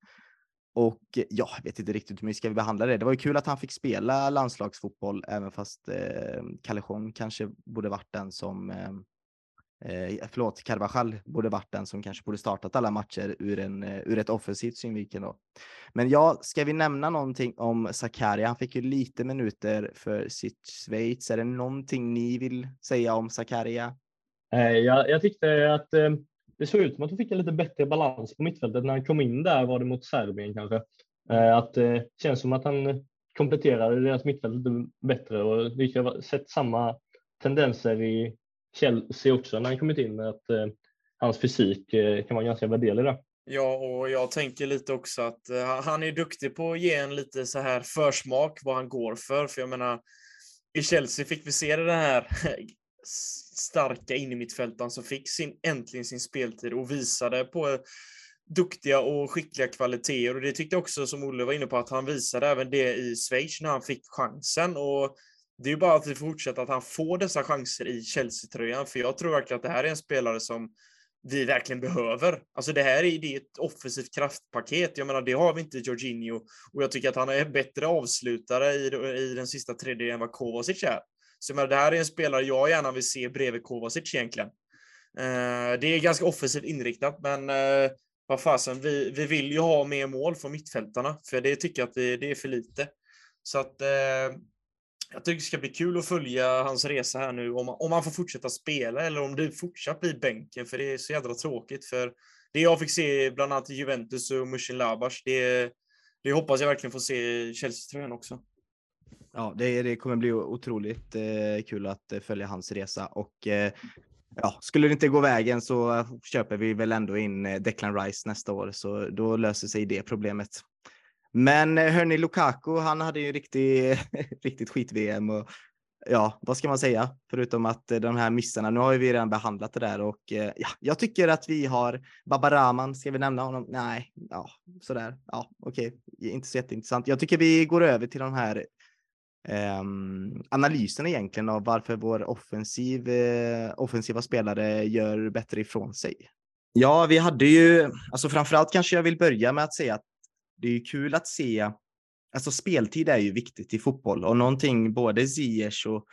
Och ja, jag vet inte riktigt hur vi ska behandla det. Det var ju kul att han fick spela landslagsfotboll, även fast eh, Callejon kanske borde varit den som eh, eh, förlåt, Carvajal borde varit den som kanske borde startat alla matcher ur, en, eh, ur ett offensivt synvinkel. Då. Men ja, ska vi nämna någonting om Zakaria? Han fick ju lite minuter för sitt Schweiz. Är det någonting ni vill säga om Zakaria? Eh, jag, jag tyckte att eh, det såg ut som att han fick en lite bättre balans på mittfältet. När han kom in där var det mot Serbien kanske. Eh, att det eh, känns som att han kompletterade deras mittfält lite bättre och vi har sett samma tendenser i Chelsea också när han kommit in. Att eh, hans fysik eh, kan vara ganska värderlig där. Ja, och jag tänker lite också att eh, han är duktig på att ge en lite så här försmak vad han går för. För jag menar, i Chelsea fick vi se det här (laughs) starka innermittfältaren som fick sin, äntligen sin speltid och visade på duktiga och skickliga kvaliteter. Och det tyckte jag också, som Olle var inne på, att han visade även det i Schweiz när han fick chansen. Och det är bara att vi fortsätter att han får dessa chanser i Chelsea-tröjan, för jag tror verkligen att det här är en spelare som vi verkligen behöver. Alltså det här är, det är ett offensivt kraftpaket. Jag menar, det har vi inte Jorginho och jag tycker att han är bättre avslutare i, i den sista tredjedelen än vad Kovacic är. Så jag menar, det här är en spelare jag gärna vill se bredvid Kovacic egentligen. Eh, det är ganska offensivt inriktat, men eh, vad fasen, vi, vi vill ju ha mer mål från mittfältarna, för det tycker jag att vi, det är för lite. Så att eh, jag tycker det ska bli kul att följa hans resa här nu, om, om han får fortsätta spela eller om det fortsatt blir bänken, för det är så jädra tråkigt. För det jag fick se bland annat i Juventus och Mushin Labas, det, det hoppas jag verkligen får se i Chelsea-tröjan också. Ja, det, det kommer bli otroligt eh, kul att eh, följa hans resa och eh, ja, skulle det inte gå vägen så eh, köper vi väl ändå in eh, Declan Rice nästa år, så då löser sig det problemet. Men eh, hörni, Lukaku, han hade ju (laughs) riktigt, riktigt skit-VM och ja, vad ska man säga? Förutom att eh, de här missarna, nu har vi redan behandlat det där och eh, ja, jag tycker att vi har Babaraman, ska vi nämna honom? Nej, ja, sådär. Ja, okej, okay. inte så jätteintressant. Jag tycker vi går över till de här ehm, um, analysen egentligen av varför vår offensiv, uh, offensiva spelare gör bättre ifrån sig. Ja, vi hade ju, alltså framförallt kanske jag vill börja med att säga att det är kul att se, alltså speltid är ju viktigt i fotboll och någonting både Ziyech och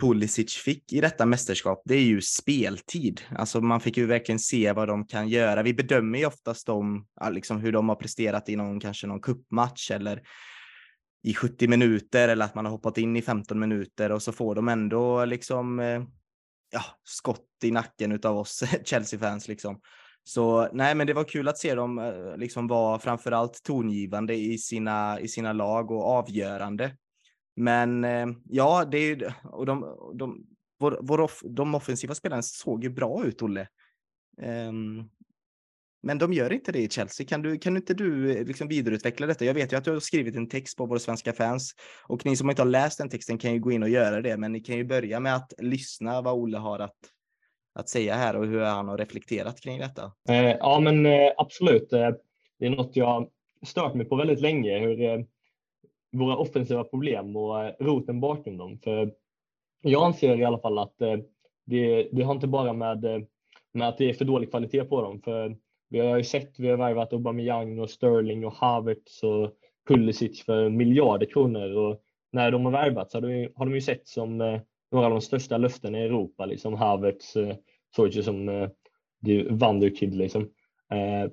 Pulisic fick i detta mästerskap, det är ju speltid. Alltså man fick ju verkligen se vad de kan göra. Vi bedömer ju oftast dem, liksom hur de har presterat i någon, kanske någon kuppmatch eller i 70 minuter eller att man har hoppat in i 15 minuter och så får de ändå liksom eh, ja, skott i nacken av oss (laughs) Chelsea-fans liksom. Så nej, men det var kul att se dem eh, liksom vara framförallt tongivande i sina, i sina lag och avgörande. Men eh, ja, det är ju, och de, de, vår, vår de offensiva spelarna såg ju bra ut, Olle. Um, men de gör inte det i Chelsea. Kan, du, kan inte du eh, liksom vidareutveckla detta? Jag vet ju att du har skrivit en text på våra svenska fans och ni som inte har läst den texten kan ju gå in och göra det. Men ni kan ju börja med att lyssna vad Olle har att, att säga här och hur han har reflekterat kring detta. Eh, ja, men eh, absolut. Eh, det är något jag stört mig på väldigt länge. Hur eh, våra offensiva problem och eh, roten bakom dem. För jag anser i alla fall att eh, det, det har inte bara med, eh, med att det är för dålig kvalitet på dem. För vi har ju sett, vi har värvat Aubameyang och Sterling och Havertz och Pulisic för miljarder kronor och när de har värvats har de, har de ju sett som eh, några av de största löftena i Europa. Liksom Havertz eh, såg ju som eh, Wonderkid liksom. Eh,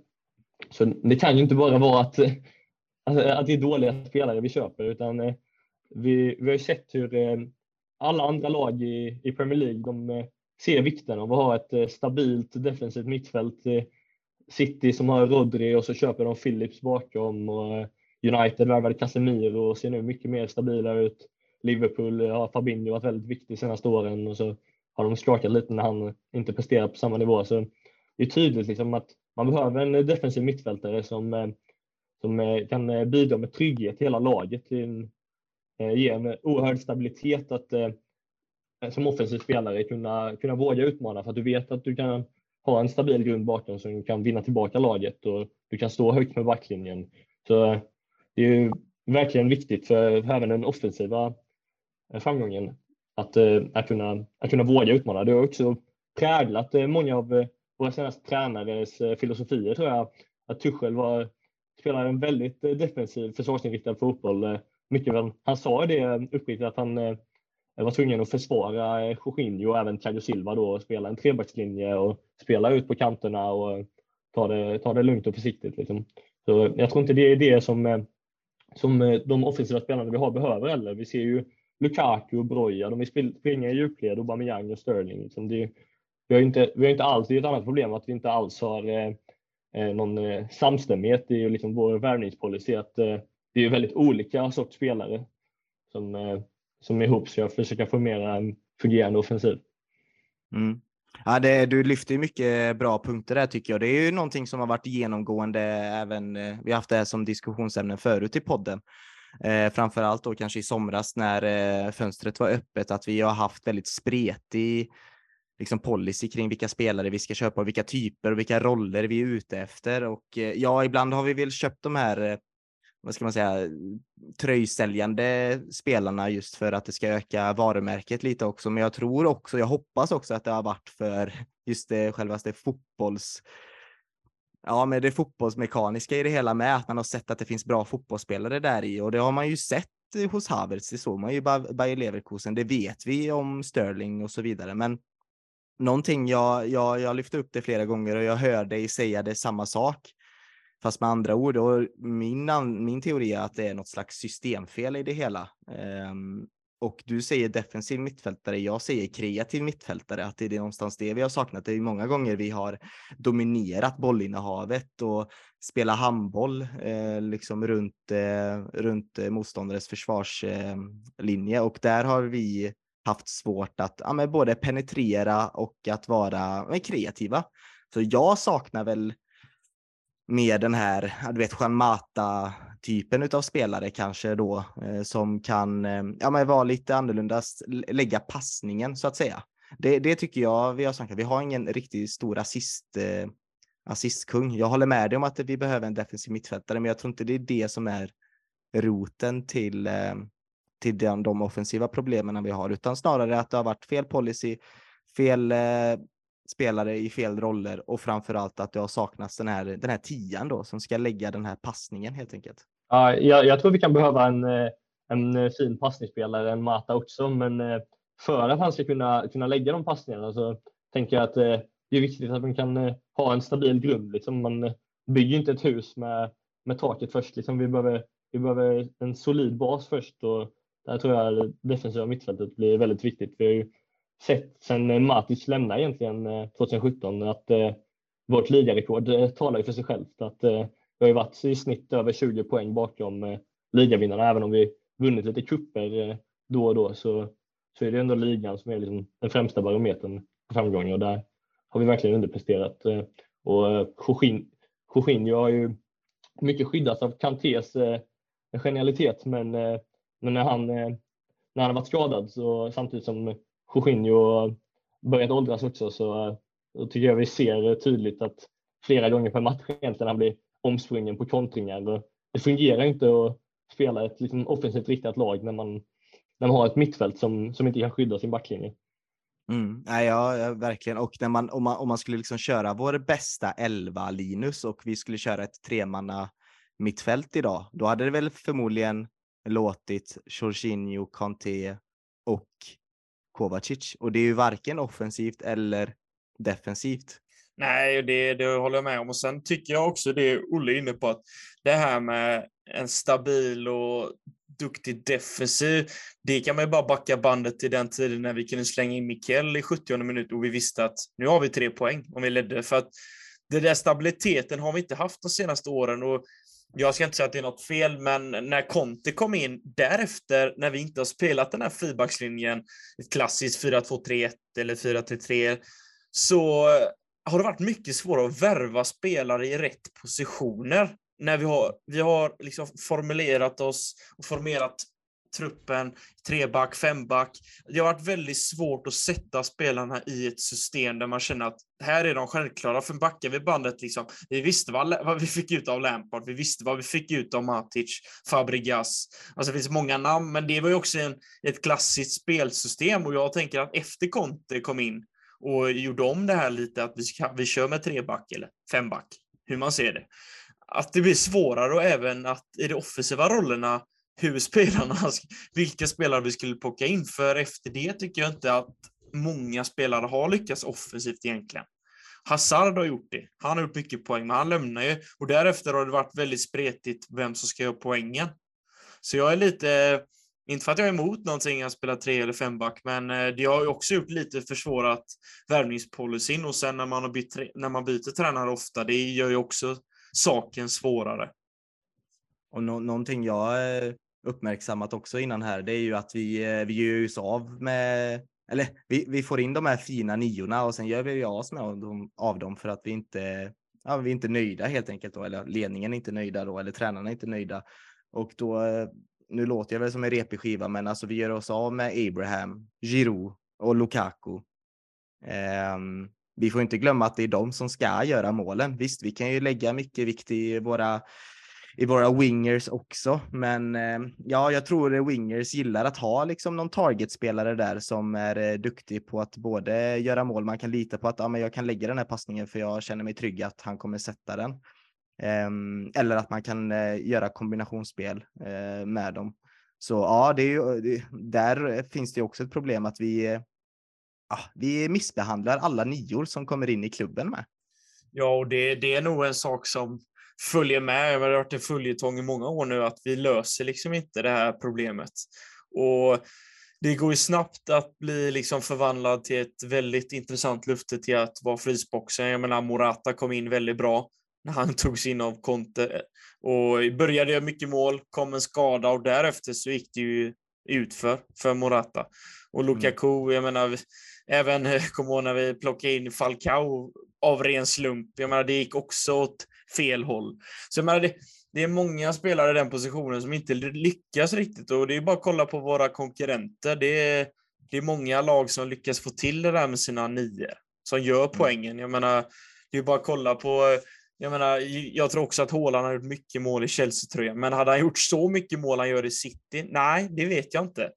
så det kan ju inte bara vara att, (laughs) alltså, att det är dåliga spelare vi köper utan eh, vi, vi har ju sett hur eh, alla andra lag i, i Premier League de eh, ser vikten av att ha ett eh, stabilt defensivt mittfält City som har Rodri och så köper de Phillips bakom och United värvade Casemiro och ser nu mycket mer stabila ut. Liverpool har Fabinho varit väldigt viktig senaste åren och så har de skakat lite när han inte presterar på samma nivå. Så det är tydligt liksom att man behöver en defensiv mittfältare som, eh, som eh, kan eh, bidra med trygghet till hela laget. Till, ge en oerhörd stabilitet att som offensiv spelare kunna, kunna våga utmana för att du vet att du kan ha en stabil grund bakom som kan vinna tillbaka laget och du kan stå högt med backlinjen. Så det är ju verkligen viktigt för även den offensiva framgången att, eh, att, kunna, att kunna våga utmana. Det har också präglat eh, många av eh, våra senaste tränares eh, filosofier tror jag. Att Tuchel var, spelade en väldigt eh, defensiv försvarsinriktad fotboll. Eh, mycket väl, han sa det uppriktigt att han var tvungen att försvara Jorginho och även Thiago Silva då och spela en trebackslinje och spela ut på kanterna och ta det, ta det lugnt och försiktigt. Liksom. Så jag tror inte det är det som, som de offensiva spelarna vi har behöver heller. Vi ser ju Lukaku och Broja, de vill springa i djupled, Aubameyang och Sterling. Liksom det, vi, har inte, vi har inte alls, det är ett annat problem att vi inte alls har eh, eh, någon eh, samstämmighet i liksom vår värvningspolicy. Att, eh, det är väldigt olika sorts spelare som, eh, som ihop ska försöka formera en eh, fungerande offensiv. Mm. Ja, det, du lyfter mycket bra punkter där tycker jag. Det är ju någonting som har varit genomgående även, eh, vi har haft det här som diskussionsämne förut i podden. Eh, framför allt då kanske i somras när eh, fönstret var öppet, att vi har haft väldigt spretig liksom policy kring vilka spelare vi ska köpa och vilka typer och vilka roller vi är ute efter. Och eh, ja, ibland har vi väl köpt de här eh, vad ska man säga, tröjsäljande spelarna just för att det ska öka varumärket lite också. Men jag tror också, jag hoppas också att det har varit för just det självaste fotbolls ja, men det fotbollsmekaniska i det hela med att man har sett att det finns bra fotbollsspelare där i och det har man ju sett hos Havertz. Det såg man ju Bayer Leverkusen. Det vet vi om Sterling och så vidare. Men någonting jag, jag, jag lyfte upp det flera gånger och jag hör dig säga det samma sak fast med andra ord. Och min, min teori är att det är något slags systemfel i det hela. Um, och du säger defensiv mittfältare, jag säger kreativ mittfältare, att det är någonstans det vi har saknat. Det är många gånger vi har dominerat bollinnehavet och spelat handboll eh, liksom runt, eh, runt motståndares försvarslinje eh, och där har vi haft svårt att ja, men både penetrera och att vara men, kreativa. Så jag saknar väl med den här, du vet, Juan Mata typen av spelare kanske då eh, som kan eh, ja, men vara lite annorlunda, lägga passningen så att säga. Det, det tycker jag vi har sagt. Vi har ingen riktigt stor assist, eh, assistkung. Jag håller med dig om att vi behöver en defensiv mittfältare, men jag tror inte det är det som är roten till, eh, till den, de offensiva problemen vi har, utan snarare att det har varit fel policy, fel eh, spelare i fel roller och framförallt att det har saknats den här, den här tian då som ska lägga den här passningen helt enkelt. Ja, jag, jag tror vi kan behöva en, eh, en eh, fin passningsspelare, en Mata också, men eh, för att han ska kunna, kunna lägga de passningarna så tänker jag att det är viktigt att man kan ha en stabil grund. Liksom. Man bygger inte ett hus med, med taket först. Liksom. Vi, behöver, vi behöver en solid bas först och där tror jag det defensiva mittfältet blir väldigt viktigt. Vi har ju sett sedan eh, Matic lämnade egentligen eh, 2017 att eh, vårt ligarekord eh, talar ju för sig självt. Att, eh, vi har ju varit i snitt över 20 poäng bakom eh, ligavinnarna, även om vi vunnit lite kupper eh, då och då så, så är det ändå ligan som är liksom den främsta barometern på framgångar och där har vi verkligen underpresterat. Eh, och eh, Jorginho har ju mycket skyddats av Kantés eh, genialitet, men, eh, men när, han, eh, när han har varit skadad så samtidigt som Jorginho börjat åldras också så, eh, då tycker jag vi ser tydligt att flera gånger per match egentligen han blir omsprungen på kontringar. Det fungerar inte att spela ett liksom, offensivt riktat lag när man, när man har ett mittfält som, som inte kan skydda sin backlinje. Mm. ja, ja, verkligen. Och när man, om, man, om man skulle liksom köra vår bästa elva Linus och vi skulle köra ett tremanna mittfält idag, då hade det väl förmodligen låtit Jorginho, Kanté och Kovacic. Och det är ju varken offensivt eller defensivt. Nej, det, det håller jag med om. Och sen tycker jag också det Olle är inne på, att det här med en stabil och duktig defensiv, det kan man ju bara backa bandet till den tiden när vi kunde slänga in Mikkel i 70 minut och vi visste att nu har vi tre poäng om vi ledde. För att den där stabiliteten har vi inte haft de senaste åren och jag ska inte säga att det är något fel, men när Conte kom in därefter, när vi inte har spelat den här fyrbackslinjen, ett klassiskt 4-2-3-1 eller 4-3-3, så har det varit mycket svårare att värva spelare i rätt positioner. När vi har, vi har liksom formulerat oss och formerat truppen, treback, femback. Det har varit väldigt svårt att sätta spelarna i ett system där man känner att här är de självklara. För backar vi bandet, liksom, vi visste vad, vad, vi fick ut av Lampard, vi visste vad vi fick ut av Matic, Fabregas. Alltså det finns många namn, men det var ju också en, ett klassiskt spelsystem och jag tänker att efter Conte kom in och gjorde om det här lite att vi, ska, vi kör med treback eller femback, hur man ser det. Att det blir svårare och även att i de offensiva rollerna hur spelarna, (laughs) alltså, vilka spelare vi skulle plocka in. För efter det tycker jag inte att många spelare har lyckats offensivt egentligen. Hazard har gjort det. Han har gjort mycket poäng, men han lämnar ju. Och därefter har det varit väldigt spretigt vem som ska göra poängen. Så jag är lite inte för att jag är emot någonting att spela tre eller femback, men eh, det har ju också gjort lite försvårat värvningspolicyn och sen när man, har bytt, när man byter tränare ofta, det gör ju också saken svårare. Och no någonting jag eh, uppmärksammat också innan här, det är ju att vi, eh, vi gör oss av med, eller vi, vi får in de här fina niorna och sen gör vi oss med dem, av dem för att vi inte, ja, vi är inte nöjda helt enkelt då, eller ledningen är inte nöjda då, eller tränarna är inte nöjda. Och då eh, nu låter jag väl som en repig skiva, men alltså vi gör oss av med Abraham, Giroud och Lukaku. Um, vi får inte glömma att det är de som ska göra målen. Visst, vi kan ju lägga mycket vikt i våra i våra wingers också. Men eh, ja, jag tror eh, wingers gillar att ha liksom någon targetspelare där som är eh, duktig på att både göra mål. Man kan lita på att ja, men jag kan lägga den här passningen för jag känner mig trygg att han kommer sätta den. Ehm, eller att man kan göra kombinationsspel med dem. Så ja, det är ju, där finns det också ett problem att vi, ja, vi missbehandlar alla nior som kommer in i klubben med. Ja, och det, det är nog en sak som följer med. Det har varit en följetong i många år nu att vi löser liksom inte det här problemet. Och det går ju snabbt att bli liksom förvandlad till ett väldigt intressant lufte till att vara frysboxen. Jag menar, Morata kom in väldigt bra när han (laughs) togs in av Conte och började göra mycket mål, kom en skada och därefter så gick det ju utför för Morata. Och mm. Lukaku, mm. jag menar, även (laughs) kom ihåg när vi plockade in Falcao av ren slump. Jag menar, det gick också åt fel håll. Så jag menar, det, det är många spelare i den positionen som inte lyckas riktigt och det är bara att kolla på våra konkurrenter. Det är, det är många lag som lyckas få till det där med sina nior, som gör mm. poängen. Jag menar, det är bara att kolla på jag menar, jag tror också att Haaland har gjort mycket mål i Chelsea-tröjan, men hade han gjort så mycket mål han gör i City? Nej, det vet jag inte.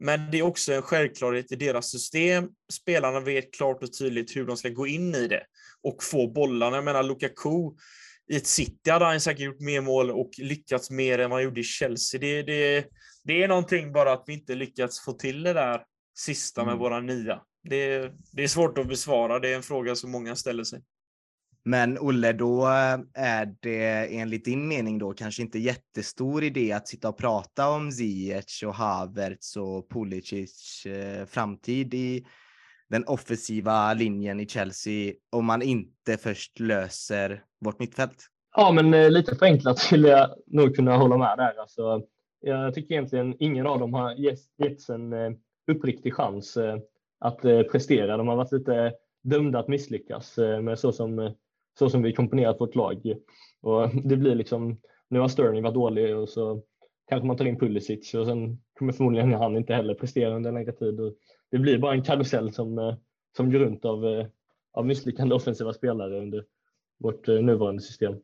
Men det är också en självklarhet i deras system. Spelarna vet klart och tydligt hur de ska gå in i det och få bollarna. Jag menar, Lukaku i ett City hade han säkert gjort mer mål och lyckats mer än vad han gjorde i Chelsea. Det, det, det är någonting bara att vi inte lyckats få till det där sista med mm. våra nia. Det, det är svårt att besvara. Det är en fråga som många ställer sig. Men Olle, då är det enligt din mening då kanske inte jättestor idé att sitta och prata om Ziyech och Havertz och Pulisic eh, framtid i den offensiva linjen i Chelsea om man inte först löser vårt mittfält? Ja, men eh, lite förenklat skulle jag nog kunna hålla med där. Alltså, jag tycker egentligen ingen av dem har getts en eh, uppriktig chans eh, att eh, prestera. De har varit lite dömda att misslyckas eh, med så som så som vi komponerat vårt lag. Och (laughs) det blir liksom, nu har Sterling varit dålig och så kanske man tar in Pulisic och sen kommer förmodligen han inte heller prestera under längre tid. Och det blir bara en karusell som, eh, som går runt av, eh, av misslyckande offensiva spelare under vårt eh, nuvarande system.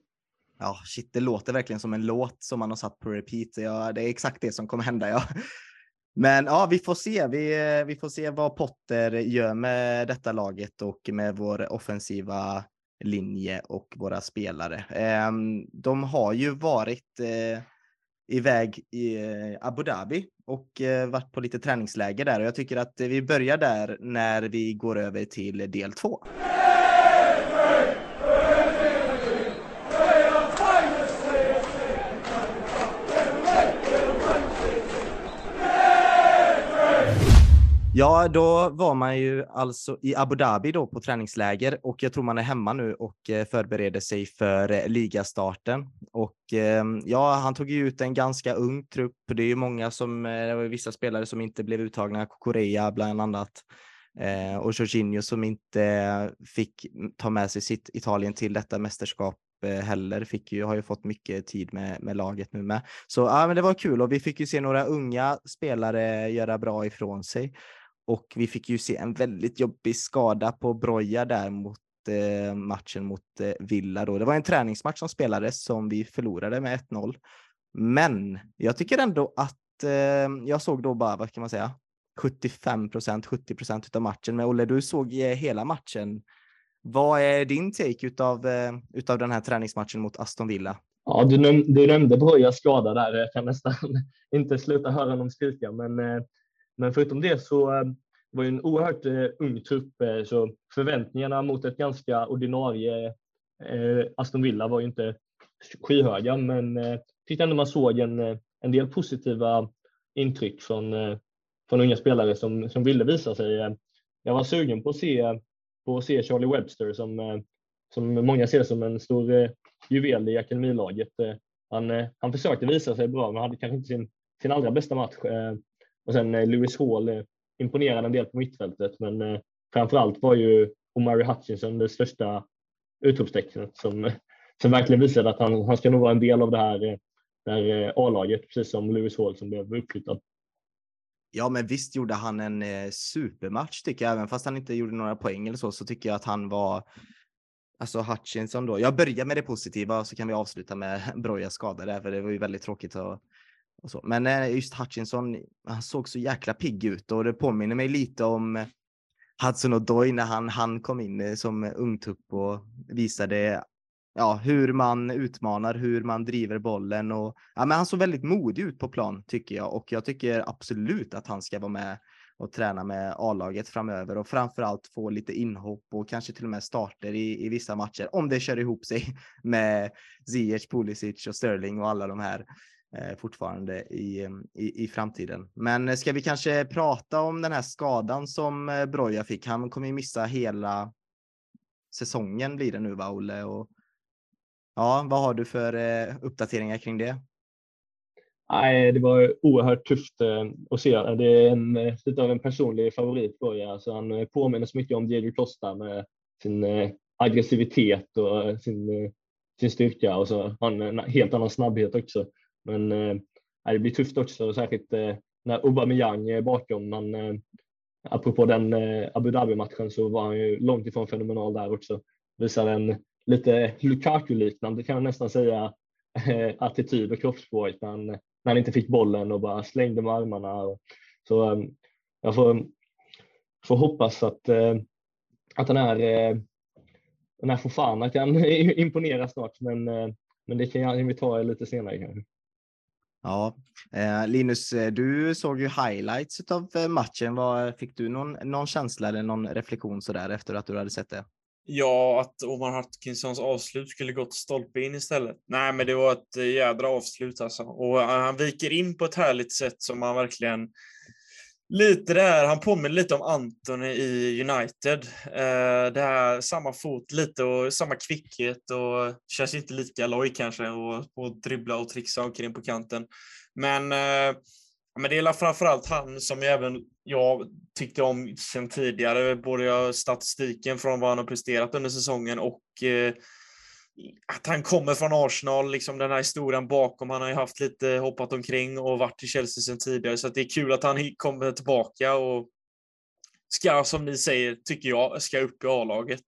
Ja, shit, det låter verkligen som en låt som man har satt på repeat. Ja, det är exakt det som kommer hända. Ja. Men ja, vi får se. Vi, vi får se vad Potter gör med detta laget och med vår offensiva linje och våra spelare. Ehm, de har ju varit iväg i eh, Abu Dhabi och eh, varit på lite träningsläger där och jag tycker att vi börjar där när vi går över till del två. Ja, då var man ju alltså i Abu Dhabi då på träningsläger och jag tror man är hemma nu och eh, förbereder sig för eh, ligastarten. Och ehm, ja, han tog ju ut en ganska ung trupp. Det är ju många som, eh, det var vissa spelare som inte blev uttagna, Korea bland annat och Jorginho som inte fick ta med sig sitt Italien till detta mästerskap heller fick ju, har ju fått mycket tid med, med laget nu med. Så ja, men det var kul och vi fick ju se några unga spelare göra bra ifrån sig. Och vi fick ju se en väldigt jobbig skada på Broja där mot eh, matchen mot eh, Villa. Då. Det var en träningsmatch som spelades som vi förlorade med 1-0. Men jag tycker ändå att eh, jag såg då bara, vad kan man säga, 75 procent, 70 procent av matchen. Men Olle, du såg eh, hela matchen. Vad är din take utav, eh, utav den här träningsmatchen mot Aston Villa? Ja, du, du nämnde Brojas skada där. Jag kan nästan (laughs) inte sluta höra honom skrika, men eh, men förutom det så eh, var det en oerhört eh, ung trupp, eh, så förväntningarna mot ett ganska ordinarie eh, Aston Villa var ju inte skyhöga, men jag tyckte ändå man såg en, en del positiva intryck från, från unga spelare som, som ville visa sig. Jag var sugen på att se, på att se Charlie Webster som, som många ser som en stor juvel i akademilaget. Han, han försökte visa sig bra, men hade kanske inte sin, sin allra bästa match. Och sen eh, Lewis Hall eh, imponerade en del på mittfältet, men eh, framför allt var ju Omari Hutchinson det största utropstecknet som, (laughs) som verkligen visade att han, han ska nog vara en del av det här, eh, det här eh, A-laget, precis som Lewis Hall som blev uppflyttad. Ja, men visst gjorde han en eh, supermatch tycker jag, även fast han inte gjorde några poäng eller så, så tycker jag att han var alltså Hutchinson då. Jag börjar med det positiva så kan vi avsluta med (laughs) Brojas skada där, för det var ju väldigt tråkigt att. Men eh, just Hutchinson, han såg så jäkla pigg ut och det påminner mig lite om eh, Hudson-Odoy när han, han kom in eh, som ungtupp och visade ja, hur man utmanar, hur man driver bollen och ja, men han såg väldigt modig ut på plan tycker jag. Och jag tycker absolut att han ska vara med och träna med A-laget framöver och framförallt få lite inhopp och kanske till och med starter i, i vissa matcher om det kör ihop sig (laughs) med Ziyech, Pulisic och Sterling och alla de här. eh, Eh, fortfarande i, mm, i, i framtiden. Men eh, ska vi kanske prata om den här skadan som eh, Broja fick? Han kommer ju missa hela säsongen blir det nu va, Olle? Och, ja, vad har du för uppdateringar kring det? Nej, det var oerhört tufft att se. Det är en, lite av en personlig favorit Broja. Alltså han påminner så mycket om Diego Costa med sin aggressivitet och sin, sin styrka och så har han en helt annan snabbhet också. Men eh, det blir tufft också, särskilt eh, när Aubameyang är bakom. Men eh, apropå den eh, Abu Dhabi-matchen så var han ju långt ifrån fenomenal där också. Visar en lite Lukaku-liknande kan man nästan säga eh, attityd och kroppsspråk när han, när han inte fick bollen och bara slängde med armarna. Så eh, jag får, får hoppas att, eh, att den här eh, den här Fofana kan (laughs) imponera snart, men, eh, men det kan vi ta lite senare kanske. Ja, eh, Linus, eh, du såg ju highlights av eh, matchen. Vad, fick du någon, någon känsla eller någon reflektion så där efter att du hade sett det? Ja, att Omar Hutkinsons avslut skulle gått stolpe in istället. Nej, men det var ett eh, jädra avslut alltså. Och han viker in på ett härligt sätt som han verkligen Lite där, han påminner lite om Anthony i United. Eh, det här samma fot lite och samma kvickhet och känns inte lika loj kanske och, och dribbla och trixa omkring på kanten. Men, eh, men det är framförallt han som även jag tyckte om sen tidigare, både statistiken från vad han har presterat under säsongen och eh, att han kommer från Arsenal, liksom den här historien bakom. Han har ju haft lite hoppat omkring och varit i Chelsea sedan tidigare, så det är kul att han kommer tillbaka och ska, som ni säger, tycker jag, ska upp i A-laget.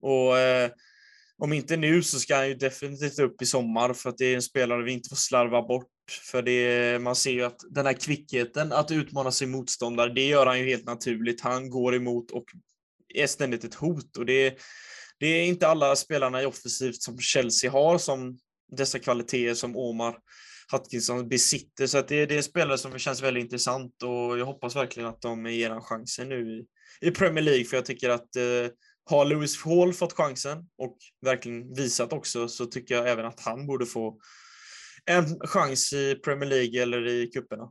Och eh, om inte nu så ska han ju definitivt upp i sommar för att det är en spelare vi inte får slarva bort. För det, man ser ju att den här kvickheten att utmana sin motståndare, det gör han ju helt naturligt. Han går emot och är ständigt ett hot och det det är inte alla spelarna i offensivt som Chelsea har som dessa kvaliteter som Omar Hutkinson besitter. Så att det, det är spelare som känns väldigt intressant och jag hoppas verkligen att de ger en chansen nu i, i Premier League för jag tycker att eh, har Lewis Hall fått chansen och verkligen visat också så tycker jag även att han borde få en chans i Premier League eller i cuperna.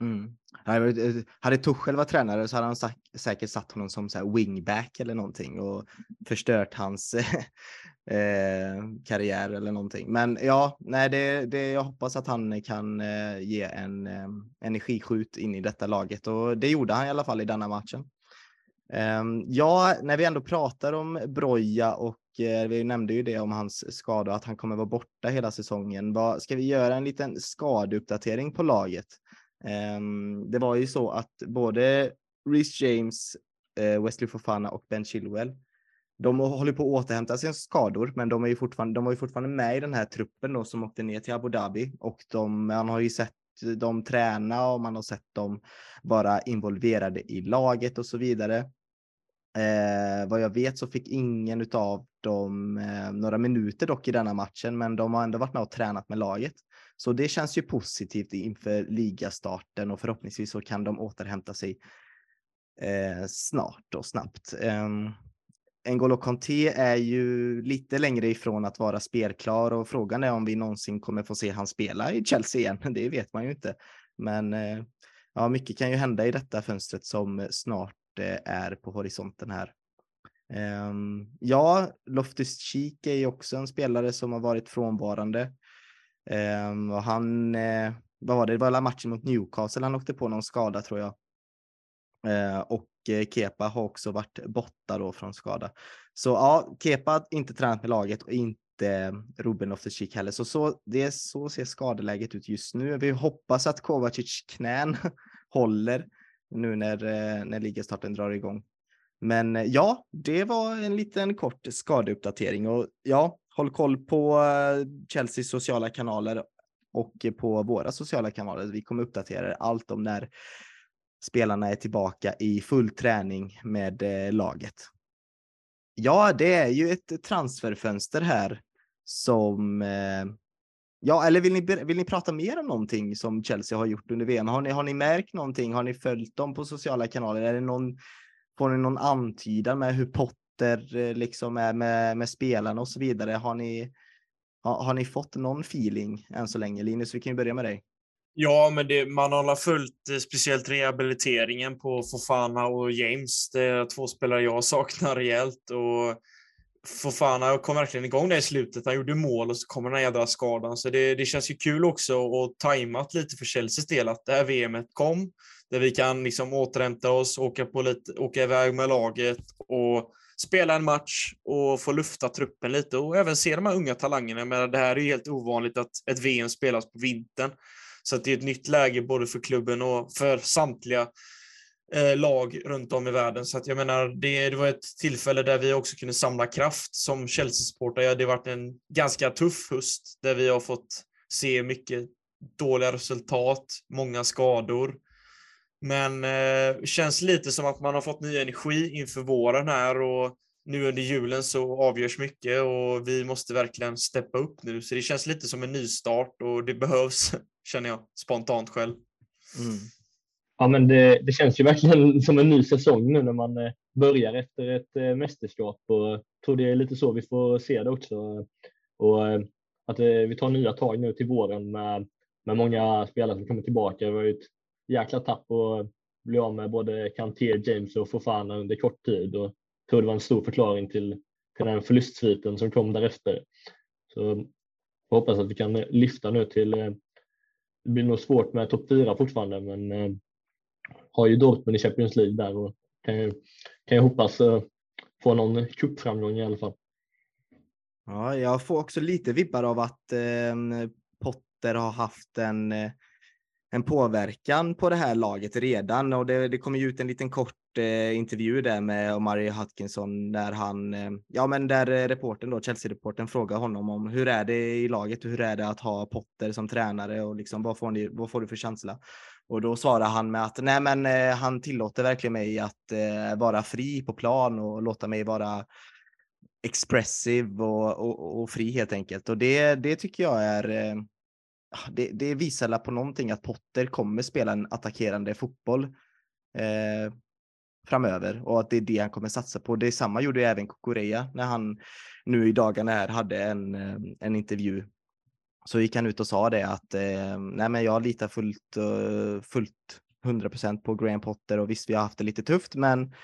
Mm. Eh, hade Tuchel varit tränare så hade han säkert satt honom som så wingback eller någonting och förstört hans (laughs) eh, karriär eller någonting. Men ja, nej, det, det, jag hoppas att han kan eh, ge en eh, energiskjut in i detta laget och det gjorde han i alla fall i denna matchen. Ehm, ja, när vi ändå pratar om Broja och eh, vi nämnde ju det om hans skada, att han kommer vara borta hela säsongen. Vad, ska vi göra en liten skadeuppdatering på laget? Ehm, det var ju så att både Reece James, eh, Wesley Fofana och Ben Chilwell, de håller på att återhämta sina skador, men de, är ju fortfarande, de var ju fortfarande med i den här truppen då som åkte ner till Abu Dhabi och de, man har ju sett dem träna och man har sett dem vara involverade i laget och så vidare. Eh, vad jag vet så fick ingen av dem eh, några minuter dock i denna matchen, men de har ändå varit med och tränat med laget. Så det känns ju positivt inför ligastarten och förhoppningsvis så kan de återhämta sig eh, snart och snabbt. Eh, N'Golo Conte är ju lite längre ifrån att vara spelklar och frågan är om vi någonsin kommer få se han spela i Chelsea igen. (laughs) Det vet man ju inte. Men eh, ja, mycket kan ju hända i detta fönstret som snart eh, är på horisonten här. Um, ja, Loftus Cheek är ju också en spelare som har varit frånvarande. Um, och han, eh, vad var det, det var alla matchen mot Newcastle han åkte på någon skada tror jag. Uh, och eh, Kepa har också varit borta då från skada. Så ja, Kepa har inte tränat med laget och inte Ruben Loftus-Cheek heller. Så, så, det, så ser skadeläget ut just nu. Vi hoppas att Kovacic knän (laughs) håller nu när, eh, när ligastarten drar igång. Men eh, ja, det var en liten kort skadeuppdatering och ja, håll koll på eh, Chelseas sociala kanaler och eh, på våra sociala kanaler. Vi kommer uppdatera allt om när spelarna är tillbaka i full träning med eh, laget. Ja, det är ju ett transferfönster här som Ja, eller vill ni, vill ni prata mer om någonting som Chelsea har gjort under VM? Har ni, har ni märkt någonting? Har ni följt dem på sociala kanaler? Är det någon, får ni någon antydan med hur Potter eh, liksom är med, med spelarna och så vidare? Har ni, har, har ni fått någon feeling än så länge? Linus, vi kan ju börja med dig. Ja, men det, man har följt eh, speciellt rehabiliteringen på Fofana och James. Det är två spelare jag (laughs) saknar rejält. Och Fofana kom verkligen igång där i slutet. Han gjorde mål och så kommer den här jädra skadan. Så det, det känns ju kul också och tajmat lite för Chelseas del att det här VMet kom där vi kan liksom återhämta oss, åka, på lite, åka iväg med laget och spela en match och få lufta truppen lite och även se de här unga talangerna. Men det här är ju helt ovanligt att ett VM spelas på vintern. Så det är ett nytt läge både för klubben och för samtliga eh, lag runt om i världen. Så att jag menar, det, det var ett tillfälle där vi också kunde samla kraft som Chelsea-supportrar. Ja, det har varit en ganska tuff höst där vi har fått se mycket dåliga resultat, många skador. Men eh, känns lite som att man har fått ny energi inför våren här och nu under julen så avgörs mycket och vi måste verkligen steppa upp nu. Så det känns lite som en nystart och det behövs, (laughs) känner jag spontant själv. Mm. Ja, men det, det, känns ju verkligen (laughs) som en ny säsong nu när man eh, börjar efter ett eh, mästerskap och jag tror det är lite så vi får se det också. Och eh, att vi tar nya tag nu till våren med, med många spelare som kommer tillbaka. Det var ju ett jäkla tapp att bli av med både Kanté, James och Fofana under kort tid och jag tror det var en stor förklaring till, till den förlustsviten som kom därefter. Så jag hoppas att vi kan lyfta nu till eh, det blir nog svårt med topp fyra fortfarande, men eh, har ju Dortmund i Champions League där och kan ju, kan ju hoppas eh, få någon cupframgång i alla fall. Ja, jag får också lite vibbar av att eh, Potter har haft en, eh, en påverkan på det här laget redan och det, det kommer ju ut en liten kort eh, intervju där med Omari Hutkinson där han, eh, ja men där eh, reporten då, Chelsea-reporten frågar honom om hur är det i laget och hur är det att ha Potter som tränare och liksom vad får, ni, vad får du för känsla? Och då svarar han med att nej, men eh, han tillåter verkligen mig att eh, vara fri på plan och låta mig vara expressiv och, och, och, fri helt enkelt. Och det, det tycker jag är eh, Ah, det, det visar på någonting att Potter kommer spela en attackerande fotboll eh, framöver och att det är det han kommer satsa på. Det samma gjorde även Kokorea när han nu i dagarna här hade en, eh, en intervju så gick han ut och sa det att eh, nej, men jag litar fullt, eh, fullt 100% på Graham Potter och visst, vi har haft det lite tufft, men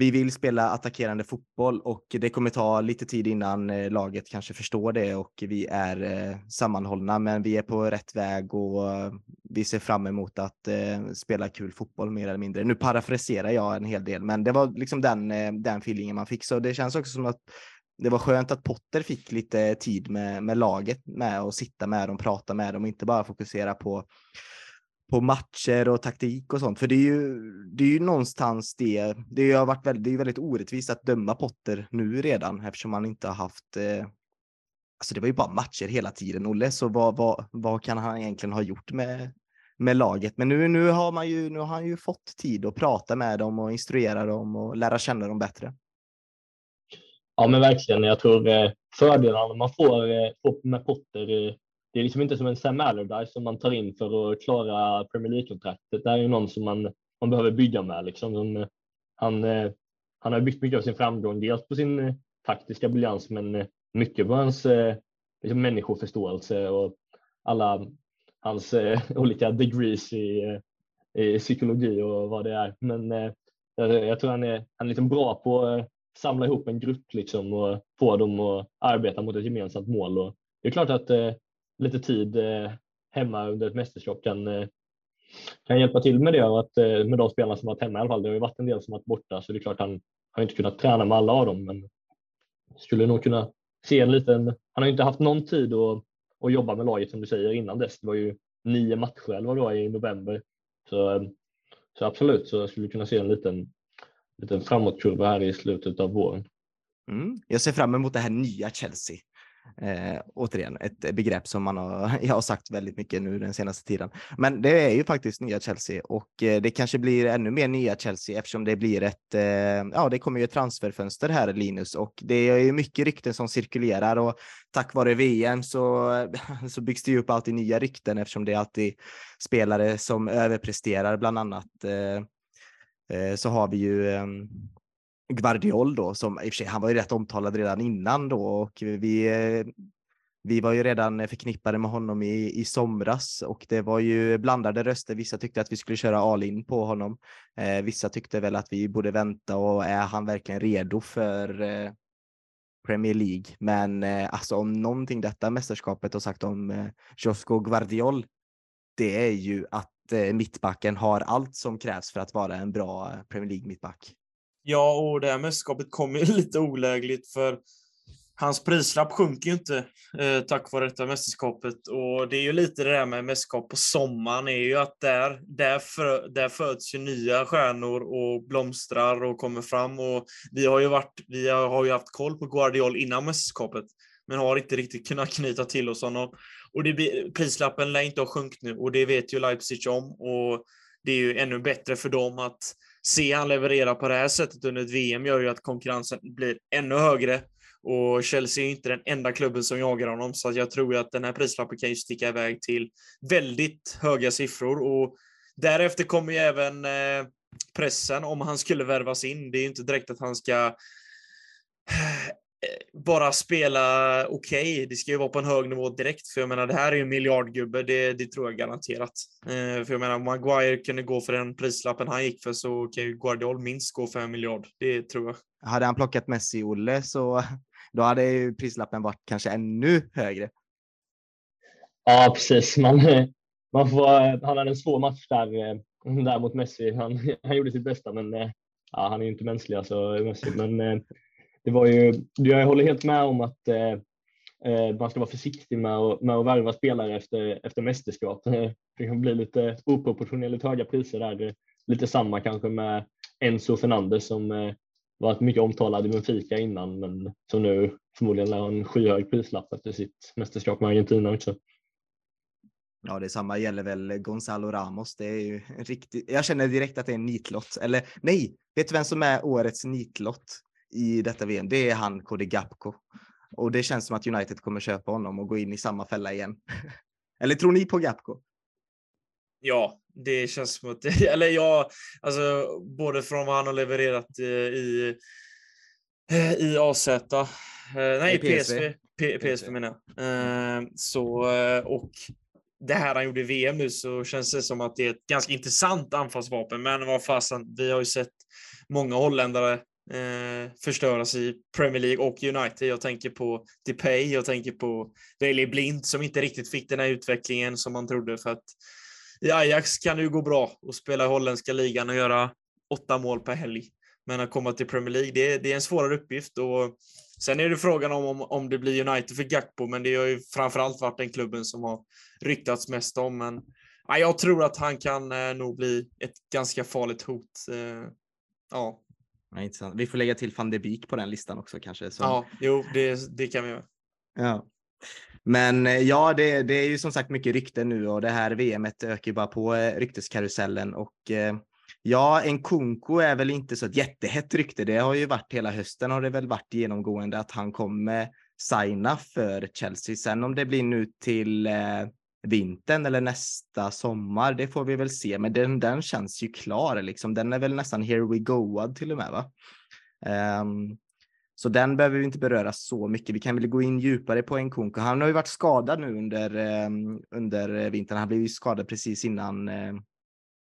vi vill spela attackerande fotboll och det kommer ta lite tid innan eh, laget kanske förstår det och vi är eh, sammanhållna, men vi är på rätt väg och eh, vi ser fram emot att spela kul fotboll mer eller mindre. Nu parafraserar jag en hel del, men det var liksom den, den feelingen man fick. Så det känns också som att det var skönt att Potter fick lite tid med, med laget med och sitta med dem, prata med dem och inte bara fokusera på på matcher och taktik och sånt. För det är ju, det är ju någonstans det. Det har varit väldigt, det är väldigt orättvist att döma Potter nu redan eftersom han inte har haft. Eh, alltså det var ju bara matcher hela tiden, Olle. Så vad, vad, vad kan han egentligen ha gjort med, med laget? Men nu, nu har man ju, nu har han ju fått tid att prata med dem och instruera dem och lära känna dem bättre. Ja, men verkligen. Jag tror eh, fördelarna man får, eh, får med Potter, det är liksom inte som en Sam Allardyce som man tar in för att klara Premier League-kontraktet. Det här är ju någon som man, man behöver bygga med. Liksom. Eh, han, eh, han har byggt mycket av sin framgång, dels på sin eh, taktiska briljans, men mycket på hans liksom, människoförståelse och alla hans (laughs) olika degrees i, i psykologi och vad det är. Men jag, jag tror han är, han är liksom bra på att samla ihop en grupp liksom och få dem att arbeta mot ett gemensamt mål. Och det är klart att lite tid eh, hemma under ett mästerskap kan, eh, kan hjälpa till med det och att, eh, med de spelarna som varit hemma i alla fall. Det har ju varit en del som varit borta så det är klart han har inte kunnat träna med alla av dem men skulle nog kunna se en liten, han har ju inte haft någon tid att, att jobba med laget som du säger innan dess. Det var ju nio matcher eller vad det var i november. Så, så absolut så skulle vi kunna se en liten liten framåtkurva här i slutet av våren. Mm. Jag ser fram emot det här nya Chelsea. Eh, återigen, ett begrepp som man har, (laughs) jag har sagt väldigt mycket nu den senaste tiden. Men det är ju faktiskt nya Chelsea och eh, det kanske blir ännu mer nya Chelsea eftersom det blir ett, eh, ja det kommer ju ett transferfönster här Linus och det är ju mycket rykten som cirkulerar och tack vare VM så, (laughs) så byggs det ju upp alltid nya rykten eftersom det är alltid spelare som överpresterar bland annat. Eh, eh, så har vi ju ehm, Guardiol då, som i och för sig, han var ju rätt omtalad redan innan då och vi, vi var ju redan förknippade med honom i, i somras och det var ju blandade röster. Vissa tyckte att vi skulle köra all in på honom. Eh, vissa tyckte väl att vi borde vänta och är han verkligen redo för eh, Premier League? Men eh, alltså om någonting detta mästerskapet har sagt om eh, Josco Guardiol, det är ju att eh, mittbacken har allt som krävs för att vara en bra eh, Premier League mittback. Ja, och det här mästerskapet kommer ju (laughs) lite olägligt för hans prislapp sjunker ju inte eh, tack vare detta mästerskapet. Och det är ju lite det där med mästerskap på sommaren, är ju att där, där, för, där föds ju nya stjärnor och blomstrar och kommer fram. Och vi har ju, varit, vi har ju haft koll på Guardiol innan mästerskapet, men har inte riktigt kunnat knyta till oss honom. Och det, prislappen lär inte ha sjunkit nu och det vet ju Leipzig om. Och det är ju ännu bättre för dem att se han leverera på det här sättet under ett VM gör ju att konkurrensen blir ännu högre. Och Chelsea är inte den enda klubben som jagar honom, så jag tror att den här prislappen kan ju sticka iväg till väldigt höga siffror. Och därefter kommer ju även eh, pressen om han skulle värvas in. Det är ju inte direkt att han ska eh, bara spela okej. Okay. Det ska ju vara på en hög nivå direkt, för jag menar, det här är ju en miljardgubbe, det, det tror jag garanterat. Eh, för jag menar, Maguire kunde gå för den prislappen han gick för, så kan ju Guardiol minst gå för en miljard. Det tror jag. Hade han plockat Messi-Olle så (laughs) då hade ju prislappen varit kanske ännu högre. Ja, precis. Man, man får, han hade en svår match där, eh, där mot Messi. Han, (laughs) han gjorde sitt bästa, men eh, ja, han är ju inte mänsklig alltså, Messi. Men det var ju, jag håller helt med om att eh, eh, man ska vara försiktig med att, med att värva spelare efter, efter mästerskap. (laughs) Det kan bli lite oproportionerligt höga priser där. Lite samma kanske med Enzo Fernandes som eh, varit mycket omtalad i Benfica innan men som nu förmodligen lär ha en skyhög prislapp efter sitt mästerskap med Argentina också. Ja, detsamma gäller väl Gonzalo Ramos. Det är ju riktigt. Jag känner direkt att det är en nitlott. Eller nej, vet du vem som är årets nitlott? I detta VM, det är han Kode Gapko. Och det känns som att United kommer köpa honom och gå in i samma fälla igen. (laughs) eller tror ni på Gapko? Ja, det känns som att, (laughs) eller ja, alltså både från vad han har levererat i, i AZ, eh, nej PSV, PSV, PSV menar jag. Eh, så, eh, och det här han gjorde i VM nu så känns det som att det är ett ganska intressant anfallsvapen. Men vad fasen, vi har ju sett många holländare eh, förstöras i Premier League och United. Jag tänker på Depay, jag tänker på Daley Blind som inte riktigt fick den här utvecklingen som man trodde för att i Ajax kan det ju gå bra att spela i holländska ligan och göra åtta mål per helg. Men att komma till Premier League, det, det är en svårare uppgift och sen är det frågan om, om, om det blir United för Gakpo, men det har ju framförallt varit den klubben som har ryktats mest om. Men ja, jag tror att han kan eh, nog bli ett ganska farligt hot. Eh, ja, Ja, intressant. Vi får lägga till van de Beek på den listan också kanske. Så. Ja, jo, det, det kan vi göra. Ja. Men eh, ja, det, det, är ju som sagt mycket rykten nu och det här VMet ökar ju bara på eh, rykteskarusellen och eh, ja, en Kunko är väl inte så ett jättehett rykte. Det har ju varit hela hösten har det väl varit genomgående att han kommer signa för Chelsea. Sen om det blir nu till vintern eller nästa sommar, det får vi väl se. Men den, den känns ju klar, liksom. den är väl nästan here we go till och med. Va? Um, så den behöver vi inte beröra så mycket. Vi kan väl gå in djupare på Nkunku. Han har ju varit skadad nu under, um, under vintern. Han blev ju skadad precis innan uh,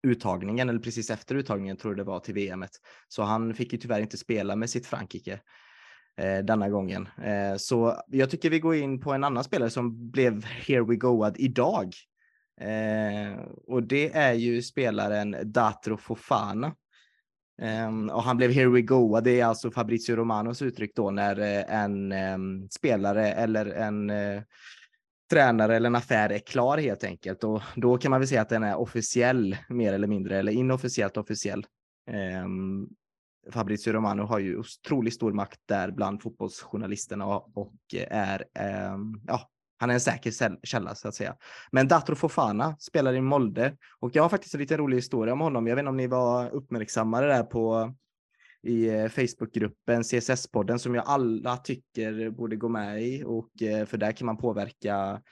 uttagningen eller precis efter uttagningen tror jag det var till VM. Så han fick ju tyvärr inte spela med sitt Frankrike eh, denna gången. Eh, så jag tycker vi går in på en annan spelare som blev here we goad idag. Eh, och det är ju spelaren Datro Fofana. Um, och han blev here we go. Det är alltså Fabrizio Romanos uttryck då när eh, en um, spelare eller en uh, tränare eller en affär är klar helt enkelt. Och då kan man väl säga att den är officiell mer eller mindre eller inofficiellt officiell. Um, Fabrizio Romano har ju otroligt stor makt där bland fotbollsjournalisterna och är, eh, ja, han är en säker källa så att säga. Men Datro Fofana spelar i Molde och jag har faktiskt en lite rolig historia om honom. Jag vet inte om ni var uppmärksammade där på i eh, Facebookgruppen CSS-podden som jag alla tycker borde gå med i och eh, för där kan man påverka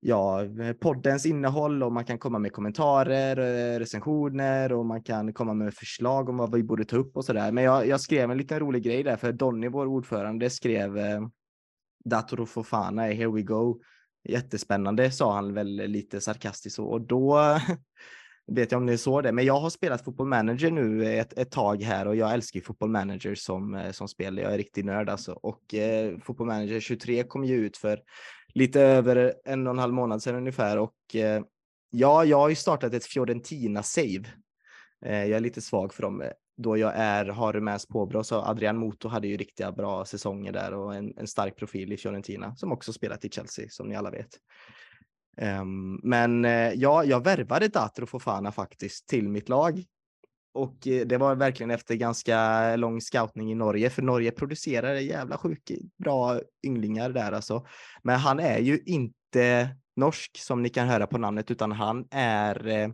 ja, eh, poddens innehåll och man kan komma med kommentarer, eh, recensioner och man kan komma med förslag om vad vi borde ta upp och så där. Men jag, jag skrev en liten rolig grej där för Donny, vår ordförande, skrev eh, Dator Fofana, here we go. Jättespännande sa han väl lite sarkastiskt och då (laughs) vet jag om ni såg det, men jag har spelat fotboll manager nu ett, ett tag här och jag älskar fotboll manager som, eh, som spel. Jag är riktigt nörd alltså. Och eh, fotboll manager 23 kom ju ut för lite över en och en halv månad sedan ungefär och eh, ja, jag har ju startat ett Fiorentina-save. Eh, jag är lite svag för dem eh, då jag är, har mest påbrå, så Adrian Moto hade ju riktiga bra säsonger där och en, en stark profil i Fiorentina som också spelat i Chelsea som ni alla vet. Um, men ja, jag värvade Datro Fofana faktiskt till mitt lag. Och eh, det var verkligen efter ganska lång scoutning i Norge, för Norge producerar jävla sjukt bra ynglingar där alltså. Men han är ju inte norsk som ni kan höra på namnet, utan han är eh,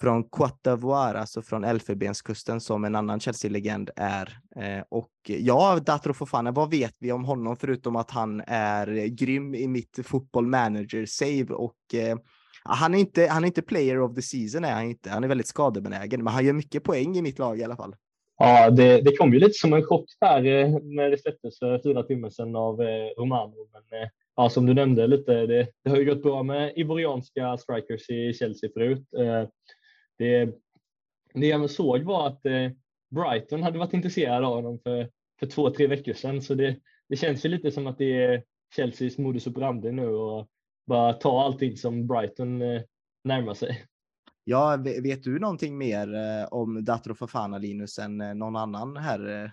från Côte d'Ivoire, alltså från Elfenbenskusten som en annan Chelsea-legend är. Eh, och ja, Datro Fofana, vad vet vi om honom förutom att han är grym i mitt fotboll manager save och eh, han är inte, han är inte player of the season är han inte. Han är väldigt skadebenägen, men han gör mycket poäng i mitt lag i alla fall. Ja, det, det kom ju lite som en chock här eh, när det släpptes för fyra timmar sedan av eh, Romano. Men eh, ja, som du nämnde lite, det, det har ju gått bra med ivorianska strikers i Chelsea förut. Eh, det, det jag såg var att eh, Brighton hade varit intresserade av honom för, för två, tre veckor sedan. Så det, det känns ju lite som att det är Chelseas modus operandi nu och bara ta allting som Brighton eh, närmar sig. Ja, vet du någonting mer eh, om Datro Fofana, Linus, än någon annan här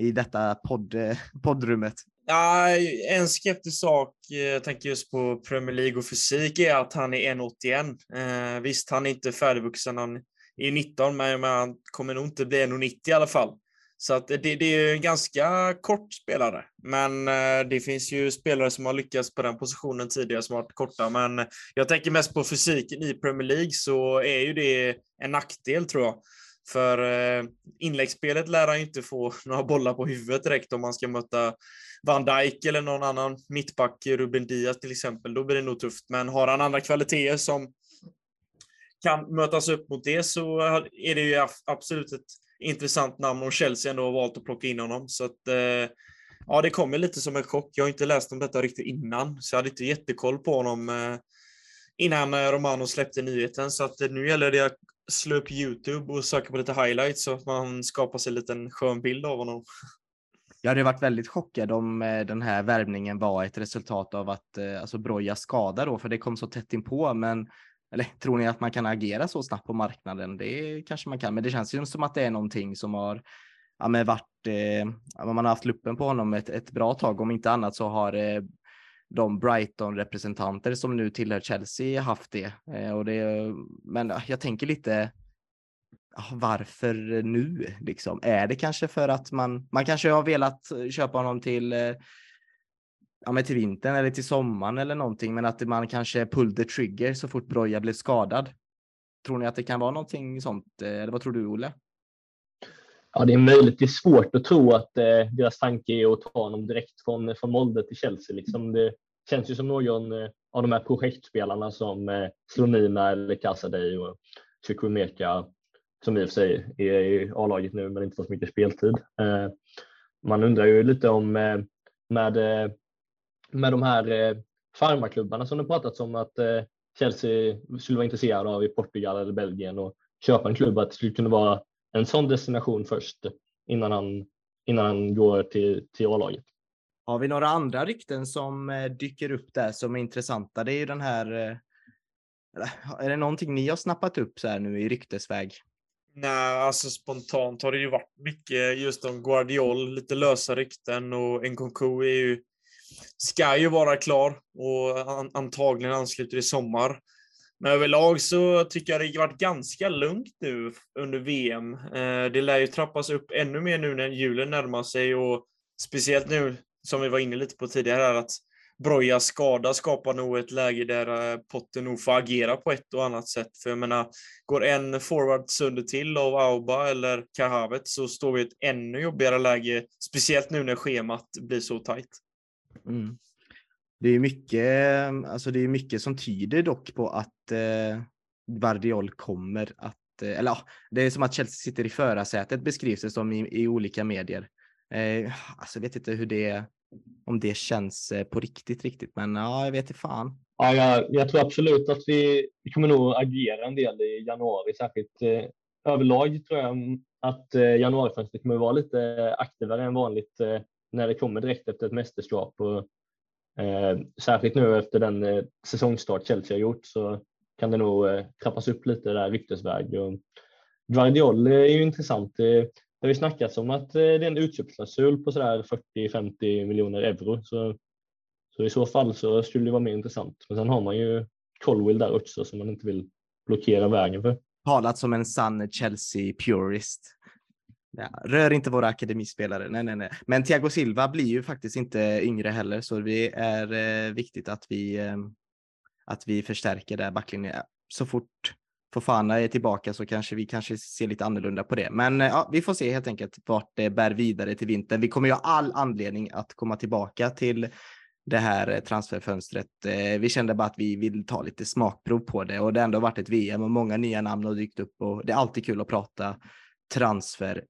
i detta podd, poddrummet? Ja, en skeptisk sak, jag eh, tänker just på Premier League och fysik, är att han är 1,81. Eh, visst, han är inte färdigvuxen, han är 19, men, han kommer nog inte bli 1,90 i alla fall. Så att det, det är en ganska kort spelare, men eh, det finns ju spelare som har lyckats på den positionen tidigare som har varit korta. Men jag tänker mest på fysiken i Premier League så är ju det en nackdel tror jag. För eh, inläggsspelet lär han inte få (laughs) några bollar på huvudet direkt om man ska möta Van Dijk eller någon annan mittback, Ruben Diaz till exempel. Då blir det nog tufft. Men har han andra kvaliteter som kan mötas upp mot det så är det ju absolut ett intressant namn och Chelsea ändå har valt att plocka in honom. Så att, eh, ja, det kommer lite som en chock. Jag har inte läst om detta riktigt innan, så jag hade inte jättekoll på honom eh, innan eh, Romano släppte nyheten. Så att eh, nu gäller det att slå upp Youtube och söka på lite highlights så att man skapar sig en liten skön bild av honom. Jag hade varit väldigt chockad om eh, den här värvningen var ett resultat av att alltså Broja skada då, för det kom så tätt inpå. Men eller tror ni att man kan agera så snabbt på marknaden? Det kanske man kan, men det känns ju som att det är någonting som har ja, men varit, eh, man har haft luppen på honom ett, ett bra tag. Om inte annat så har eh, de Brighton-representanter som nu tillhör Chelsea haft det. Eh, och det men jag tänker lite, varför nu liksom? Är det kanske för att man, man kanske har velat köpa honom till eh, ja, men till vintern eller till sommaren eller någonting, men att man kanske pulled the trigger så fort Broja blev skadad. Tror ni att det kan vara någonting sånt? Eh, eller vad tror du, Olle? Ja, det är möjligt. Det är svårt att tro att eh, deras tanke är att ta honom direkt från, eh, från Molde till Chelsea. Liksom det känns ju som någon eh, av de här projektspelarna som eh, Slonina eller Casadei och Chukwemeka som i och för sig är i A-laget nu men inte får så mycket speltid. Eh, man undrar ju lite om eh, med, eh, med de här farmarklubbarna som det pratats om att Chelsea skulle vara intresserade av i Portugal eller Belgien och köpa en klubb att det skulle kunna vara en sån destination först innan han, innan han går till, till A-laget. Har vi några andra rykten som dyker upp där som är intressanta? Det är ju den här är det någonting ni har snappat upp så här nu i ryktesväg? Nej, alltså spontant har det ju varit mycket just om Guardiol, lite lösa rykten och Nkunku är ju, ska ju vara klar och an, antagligen ansluter i sommar. Men överlag så tycker jag det har varit ganska lugnt nu under VM. Eh, det lär ju trappas upp ännu mer nu när julen närmar sig och speciellt nu som vi var inne lite på tidigare här att Brojas skada skapar nog ett läge där eh, Potter nog får agera på ett och annat sätt. För jag menar, går en forward sönder till av Auba eller Kahavet så står vi i ett ännu jobbigare läge, speciellt nu när schemat blir så tajt. Mm. Det är mycket, alltså det är mycket som tyder dock på att eh, Guardiol kommer att, eh, eller ja, det är som att Chelsea sitter i förarsätet beskrivs det som i, i olika medier. Eh, alltså jag vet inte hur det, om det känns eh, på riktigt riktigt, men ja, jag vet inte fan. Ja, jag, jag tror absolut att vi, vi kommer nog agera en del i januari, särskilt eh, överlag tror jag att eh, januarifönstret kommer vara lite aktivare än vanligt eh, när det kommer direkt efter ett mästerskap. Och, Eh, särskilt nu efter den eh, säsongstart Chelsea har gjort så kan det nog eh, trappas upp lite där ryktesväg. Och Guardiol är ju intressant. Eh, det, har ju snackats om att eh, det är en utköpsklausul på sådär 40-50 miljoner euro. Så, så i så fall så skulle det vara mer intressant. Men sen har man ju Colwell där också som man inte vill blockera vägen för. Talat som en sann Chelsea purist. Ja, rör inte våra akademispelare. Nej, nej, nej. Men Thiago Silva blir ju faktiskt inte yngre heller, så det är eh, viktigt att vi, eh, att vi förstärker där backlinjen. Så fort Fofana är tillbaka så kanske vi kanske ser lite annorlunda på det. Men eh, ja, vi får se helt enkelt vart det bär vidare till vintern. Vi kommer ju ha all anledning att komma tillbaka till det här eh, transferfönstret. Eh, vi kände bara att vi vill ta lite smakprov på det och det har ändå varit ett VM och många nya namn har dykt upp och det är alltid kul att prata transfer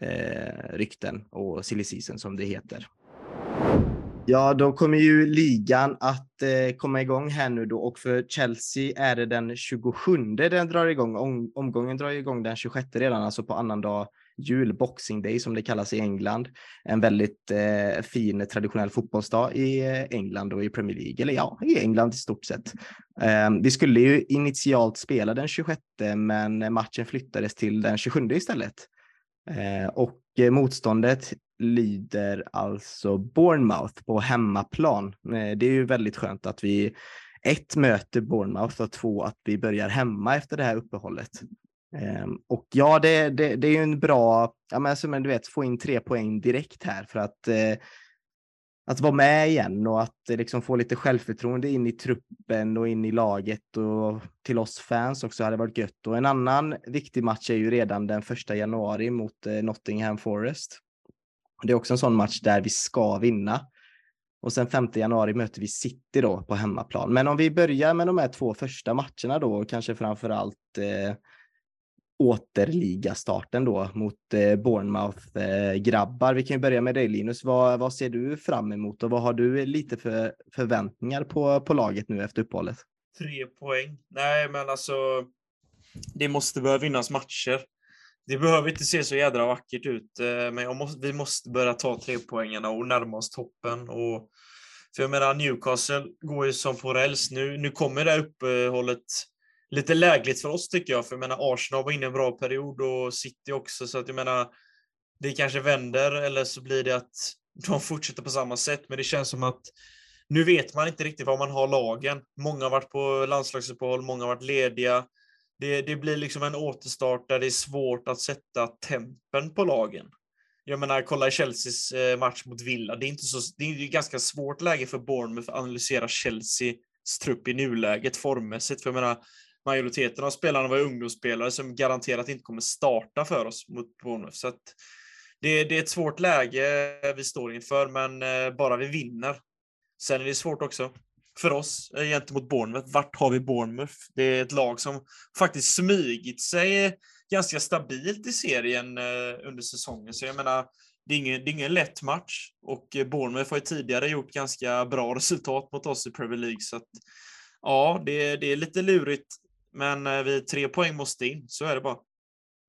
eh, rykten och silly season som det heter. Ja, då kommer ju ligan att eh, komma igång här nu då och för Chelsea är det den 27 den drar igång. Om, omgången drar igång den 26 redan, alltså på annandag jul, Boxing Day som det kallas i England. En väldigt eh, fin traditionell fotbollsdag i eh, England och i Premier League, eller ja, i England i stort sett. Eh, vi skulle ju initialt spela den 26, men matchen flyttades till den 27 istället. Eh, och eh, motståndet lyder alltså Bournemouth på hemmaplan. Eh, det är ju väldigt skönt att vi ett möter Bournemouth och två att vi börjar hemma efter det här uppehållet. Ehm, och ja, det, det, det är ju en bra, ja men, som du vet, få in tre poäng direkt här för att eh, att vara med igen och att eh, liksom få lite självförtroende in i truppen och in i laget och till oss fans också hade varit gött. Och en annan viktig match är ju redan den första januari mot eh, Nottingham Forest. Det är också en sån match där vi ska vinna. Och sen 5 januari möter vi City då på hemmaplan. Men om vi börjar med de här två första matcherna då, kanske framför allt eh, återligastarten då mot eh, Bournemouth-grabbar. Vi kan ju börja med dig Linus. Vad, vad ser du fram emot och vad har du lite för förväntningar på, på laget nu efter uppehållet? Tre poäng. Nej, men alltså. Det måste börja vinnas matcher. Det behöver inte se så jädra vackert ut, eh, men måste, vi måste börja ta tre poängarna och närma oss toppen. Och, för jag menar, Newcastle går ju som på räls. Nu, nu kommer det här uppehållet lite lägligt för oss tycker jag, för jag menar Arsenal var inne i en bra period och City också, så att jag menar det kanske vänder eller så blir det att (laughs) de fortsätter på samma sätt, men det känns som att nu vet man inte riktigt var man har lagen. Många har varit på landslagsuppehåll, många har varit lediga. Det, det blir liksom en återstart där det är svårt att sätta tempen på lagen. Jag menar, kolla Chelseas eh, match mot Villa. Det är, inte så, det är ett ganska svårt läge för Bournemouth att analysera Chelseas trupp i nuläget formmässigt. För jag menar, majoriteten av spelarna var ungdomsspelare som garanterat inte kommer starta för oss mot Bournemouth. Så det, det, är ett svårt läge vi står inför, men eh, bara vi vinner. Sen är det svårt också för oss eh, gentemot Bournemouth. Vart har vi Bournemouth? Det är ett lag som faktiskt smygit sig ganska stabilt i serien eh, under säsongen. Så jag menar, det är, ingen, det är ingen lätt match och Bournemouth har ju tidigare gjort ganska bra resultat mot oss i Premier League. Så att, ja, det, det är lite lurigt men eh, vi tre poäng måste in, så är det bara.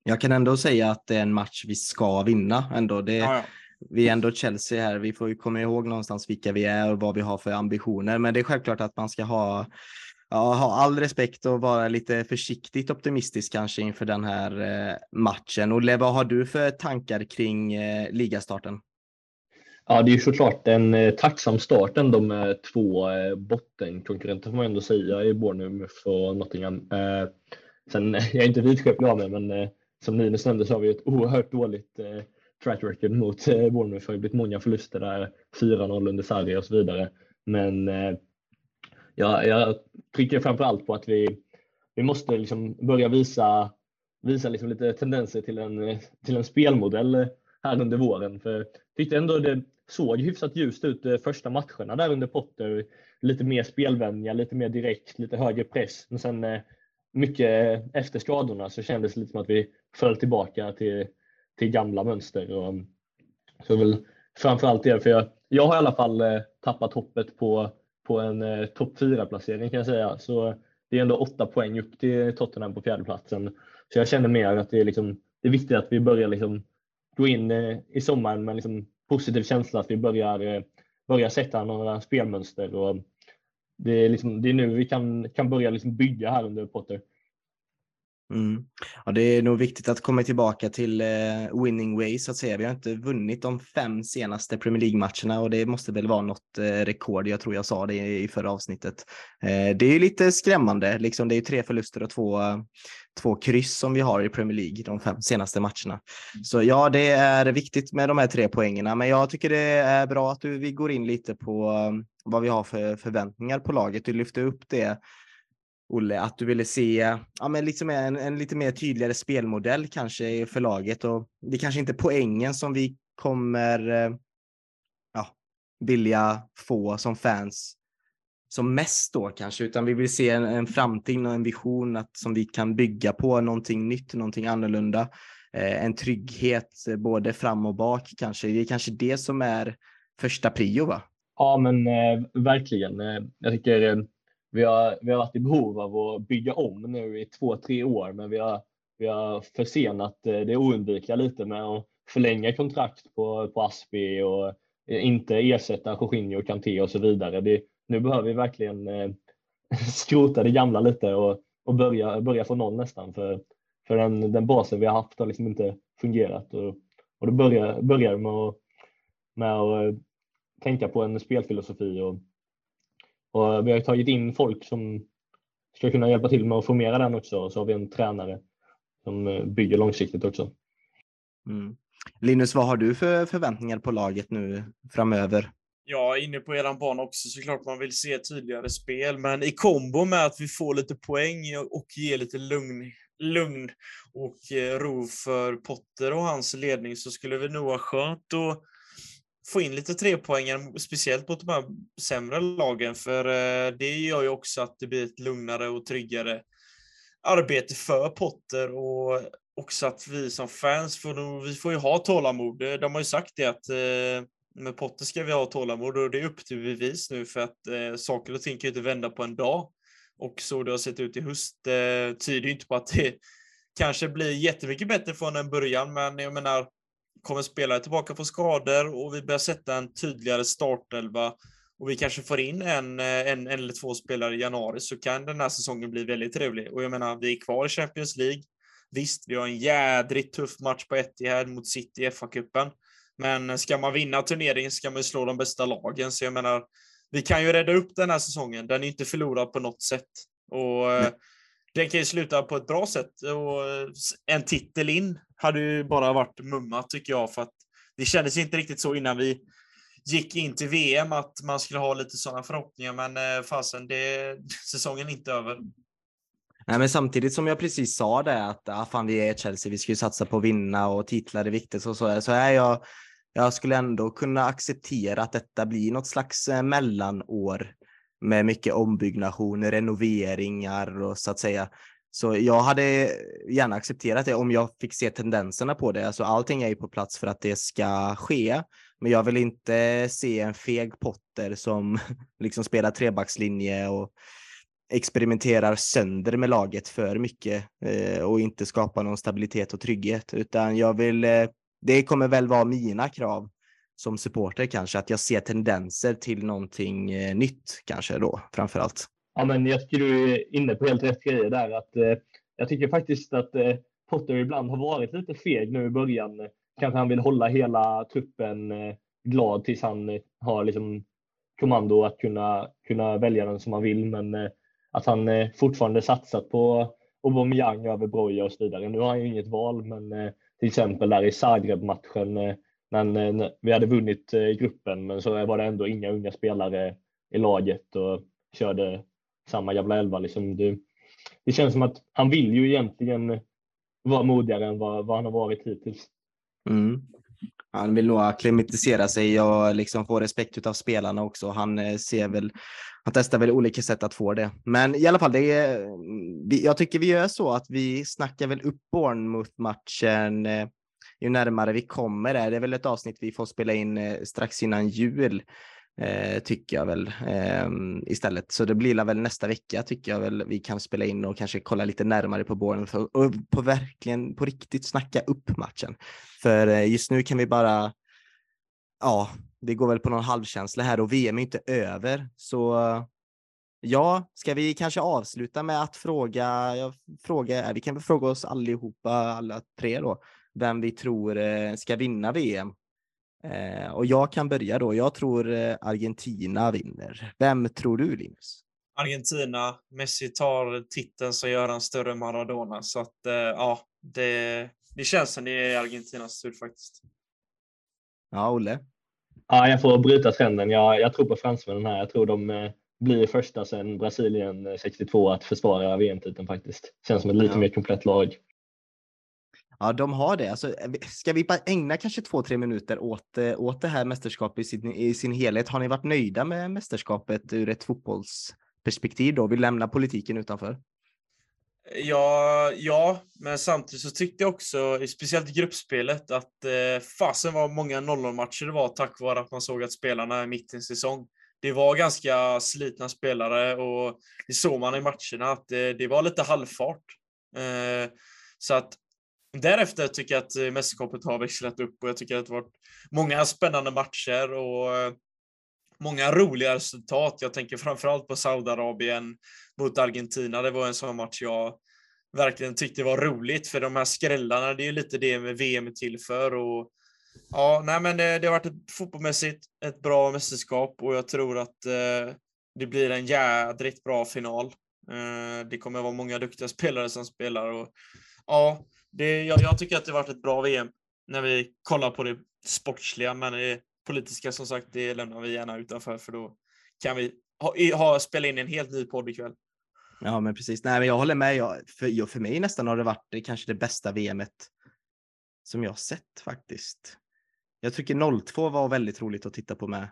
Jag kan ändå säga att det är en match vi ska vinna ändå. Det, ja, ja. Vi är ändå Chelsea här. Vi får ju komma ihåg någonstans vilka vi är och vad vi har för ambitioner. Men det är självklart att man ska ha, ja, ha all respekt och vara lite försiktigt optimistisk kanske inför den här eh, matchen. Och vad har du för tankar kring eh, ligastarten? Ja, det är ju såklart en eh, tacksam start ändå med två eh, bottenkonkurrenter får man ändå säga i Bournemouth och Nottingham. Eh, sen, (laughs) jag är inte vidskeplig av mig, men som Linus nämnde så har vi ett oerhört dåligt track record mot Bournemouth. Det har ju blivit många förluster där, 4-0 under Sarri och så vidare. Men ja, jag trycker framför allt på att vi, vi måste liksom börja visa, visa liksom lite tendenser till en, till en spelmodell här under våren. För jag tyckte ändå det såg hyfsat ljust ut de första matcherna där under Potter. Lite mer spelvänja, lite mer direkt, lite högre press. Men sen eh, mycket eh, efter skadorna så kändes det lite som att vi föll tillbaka till, till gamla mönster. Och, mm, så väl framförallt det, för jag, jag har i alla fall tappat hoppet på, på en eh, topp 4-placering kan jag säga. Så det är ändå åtta poäng upp till Tottenham på fjärdeplatsen. Så jag känner mer att det är, liksom, det är viktigt att vi börjar liksom gå in eh, i sommaren med liksom positiv känsla att vi börjar, eh, börjar sätta några spelmönster. Och det, är liksom, det är nu vi kan, kan börja liksom bygga här under Potter. Mm. Ja, det är nog viktigt att komma tillbaka till eh, winning ways så att säga. Vi har inte vunnit de fem senaste Premier League-matcherna och det måste väl vara något eh, rekord. Jag tror jag sa det i, i förra avsnittet. Eh, det är lite skrämmande. Liksom, det är tre förluster och två, två kryss som vi har i Premier League de fem senaste matcherna. Mm. Så ja, det är viktigt med de här tre poängerna, men jag tycker det är bra att du, vi går in lite på vad vi har för förväntningar på laget. Du lyfter upp det Olle, att du ville se ja, men liksom en, en lite mer tydligare spelmodell kanske för laget och det är kanske inte poängen som vi kommer eh, ja, vilja få som fans som mest då kanske, utan vi vill se en, en framtid och en vision att, som vi kan bygga på någonting nytt, någonting annorlunda. Eh, en trygghet eh, både fram och bak kanske. Det är kanske det som är första prio va? Ja men eh, verkligen. Eh, jag tycker eh, vi, har, vi har varit i behov av att bygga om nu i två, tre år, men vi har, vi har försenat eh, det oundvikliga lite med att förlänga kontrakt på, på Aspi och eh, inte ersätta Jorginho, Kanté och så vidare. Det, nu behöver vi verkligen eh, (laughs) skrota det gamla lite och, och börja, börja från noll nästan. För, för den, den basen vi har haft har liksom inte fungerat. Och, och då börjar, börjar med att, med att eh, tänka på en spelfilosofi. Och, och vi har tagit in folk som ska kunna hjälpa till med att formera den också. Och så har vi en tränare som eh, bygger långsiktigt också. Mm. Linus, vad har du för förväntningar på laget nu framöver? Ja, inne på eran bana också såklart man vill se tydligare spel, men i kombo med att vi får lite poäng och ger lite lugn, lugn och eh, ro för Potter och hans ledning så skulle det nog vara skönt att få in lite trepoängare, speciellt mot de här sämre lagen, för eh, det gör ju också att det blir ett lugnare och tryggare arbete för Potter och också att vi som fans får, vi får ju ha tålamod. Eh, de har ju sagt det att eh, med Potter ska vi ha tålamod och det är upp till bevis nu för att eh, saker och ting kan ju inte vända på en dag. Och så det har sett ut i höst eh, tyder inte på att det kanske blir jättemycket bättre från en början, men jag menar, kommer spelare tillbaka från skador och vi börjar sätta en tydligare startelva och vi kanske får in en, eh, en, en eller två spelare i januari så kan den här säsongen bli väldigt trevlig. Och jag menar, vi är kvar i Champions League. Visst, vi har en jädrigt tuff match på Etihad mot City i FA-cupen. Men ska man vinna turneringen ska man slå de bästa lagen, så jag menar, vi kan ju rädda upp den här säsongen. Den är inte förlorad på något sätt. Och mm. den kan ju sluta på ett bra sätt. Och eh, en titel in hade ju bara varit mumma tycker jag, för att det kändes inte riktigt så innan vi gick in till VM att man skulle ha lite sådana förhoppningar, men eh, fasen, det, (laughs) säsongen är inte över. Nej, men samtidigt som jag precis sa det att ah, fan, vi är Chelsea, vi ska ju satsa på att vinna och titlar är viktigt och så, så är jag jag skulle ändå kunna acceptera att detta blir något slags eh, mellanår med mycket ombyggnationer, renoveringar och så att säga. Så jag hade gärna accepterat det om jag fick se tendenserna på det. Alltså allting är ju på plats för att det ska ske. Men jag vill inte se en feg Potter som (laughs) liksom spelar trebackslinje och experimenterar sönder med laget för mycket eh, och inte skapar någon stabilitet och trygghet, utan jag vill eh, det kommer väl vara mina krav som supporter kanske, att jag ser tendenser till någonting eh, nytt kanske då framför allt. Ja, men jag tycker du är inne på helt rätt grejer där. Att, eh, jag tycker faktiskt att eh, Potter ibland har varit lite feg nu i början. Kanske han vill hålla hela truppen eh, glad tills han eh, har liksom kommando att kunna, kunna välja den som han vill. Men eh, att han eh, fortfarande satsat på Aubameyang över Broja och så vidare. Nu har han ju inget val, men till exempel där i Zagreb-matchen när vi hade vunnit gruppen, men så var det ändå inga unga spelare i laget och körde samma jävla elva. Liksom. Det, det känns som att han vill ju egentligen vara modigare än vad, vad han har varit hittills. Mm. Han vill nog akklimatisera sig och liksom få respekt av spelarna också. Han eh, ser väl, han testar väl olika sätt att få det. Men i alla fall, det är, mm, jag tycker vi gör så att vi snackar väl upp Bournemouth-matchen eh, ju närmare vi kommer. Det är väl ett avsnitt vi får spela in eh, strax innan jul eh, tycker jag väl eh, istället. Så det blir väl nästa vecka tycker jag väl vi kan spela in och kanske kolla lite närmare på Bournemouth och, och på verkligen på riktigt snacka upp matchen. För eh, just nu kan vi bara, ja, det går väl på någon halvkänsla här och VM är inte över. Så ja, ska vi kanske avsluta med att fråga, jag frågar, vi kan väl fråga oss allihopa, alla tre då, vem vi tror eh, ska vinna VM Eh, och jag kan börja då. Jag tror eh, Argentina vinner. Vem tror du Linus? Argentina. Messi tar titeln så gör han större Maradona. Så att eh, ja, det, det känns som det är Argentinas tur faktiskt. Ja, Olle? Ja, jag får bryta trenden. Jag, jag tror på fransmännen här. Jag tror de eh, blir första sedan Brasilien 62 att försvara VM-titeln faktiskt. Känns som ett lite ja. mer komplett lag. Ja, de har det. Alltså, eh, ska vi bara ägna kanske två, tre minuter åt, eh, åt det här mästerskapet i sin, i sin helhet? Har ni varit nöjda med mästerskapet ur ett fotbollsperspektiv då? Vi lämnar politiken utanför. Ja, ja, men samtidigt så tyckte jag också, speciellt i gruppspelet, att eh, fasen var många 0-0-matcher det var tack vare att man såg att spelarna är mitt i en säsong. Det var ganska slitna spelare och det såg man i matcherna att det, det var lite halvfart. Eh, så att Därefter tycker jag att eh, mästerskapet har växlat upp och jag tycker att det har varit många spännande matcher och eh, många roliga resultat. Jag tänker framförallt på Saudiarabien mot Argentina. Det var en sån match jag verkligen tyckte var roligt för de här skrällarna, det är ju lite det med VM till för och ja, nej men det, det har varit ett fotbollsmässigt ett bra mästerskap och jag tror att eh, det blir en jädrigt bra final. Eh, det kommer vara många duktiga spelare som spelar och ja, det, jag, jag, tycker att det varit ett bra VM när vi kollar på det sportsliga, men det politiska som sagt, det lämnar vi gärna utanför för då kan vi ha, ha, spela in en helt ny podd ikväll. Ja, men precis. Nej, men jag håller med. Jag, för, för mig nästan har det varit det, kanske det bästa VMet som jag sett faktiskt. Jag tycker 02 var väldigt roligt att titta på med.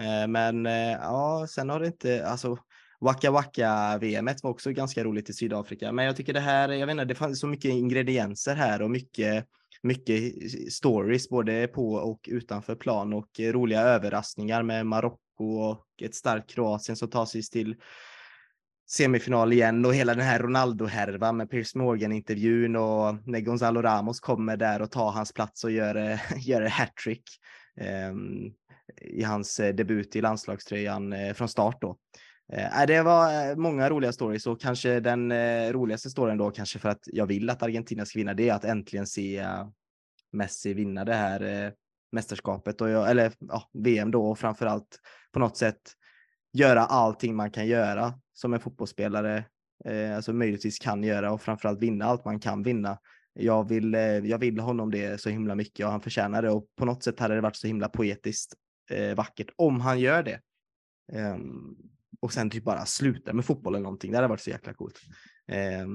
Eh, men eh, ja, sen har det inte, alltså Waka Waka-VMet var också ganska roligt i Sydafrika. Men jag tycker det här, jag vet inte, det fanns så mycket ingredienser här och mycket, mycket stories både på och utanför plan och roliga överraskningar med Marocko och ett starkt Kroatien som tar sig till semifinal igen och hela den här Ronaldo-härvan med Piers Morgan-intervjun och när Gonzalo Ramos kommer där och tar hans plats och gör, (laughs) gör hattrick um, i hans eh, debut i landslagströjan eh, från start då. Eh, det var eh, många roliga stories och kanske den eh, roligaste storyn då, kanske för att jag vill att Argentina ska vinna, det är att äntligen se eh, Messi vinna det här eh, mästerskapet, och jag, eller ja, VM då och framförallt på något sätt göra allting man kan göra som en fotbollsspelare, eh, alltså möjligtvis kan göra och framförallt vinna allt man kan vinna. Jag vill, eh, jag vill honom det så himla mycket och han förtjänar det och på något sätt hade det varit så himla poetiskt eh, vackert om han gör det. Ehm, och sen typ bara sluta med fotboll eller någonting. Det hade varit så jäkla coolt. Eh,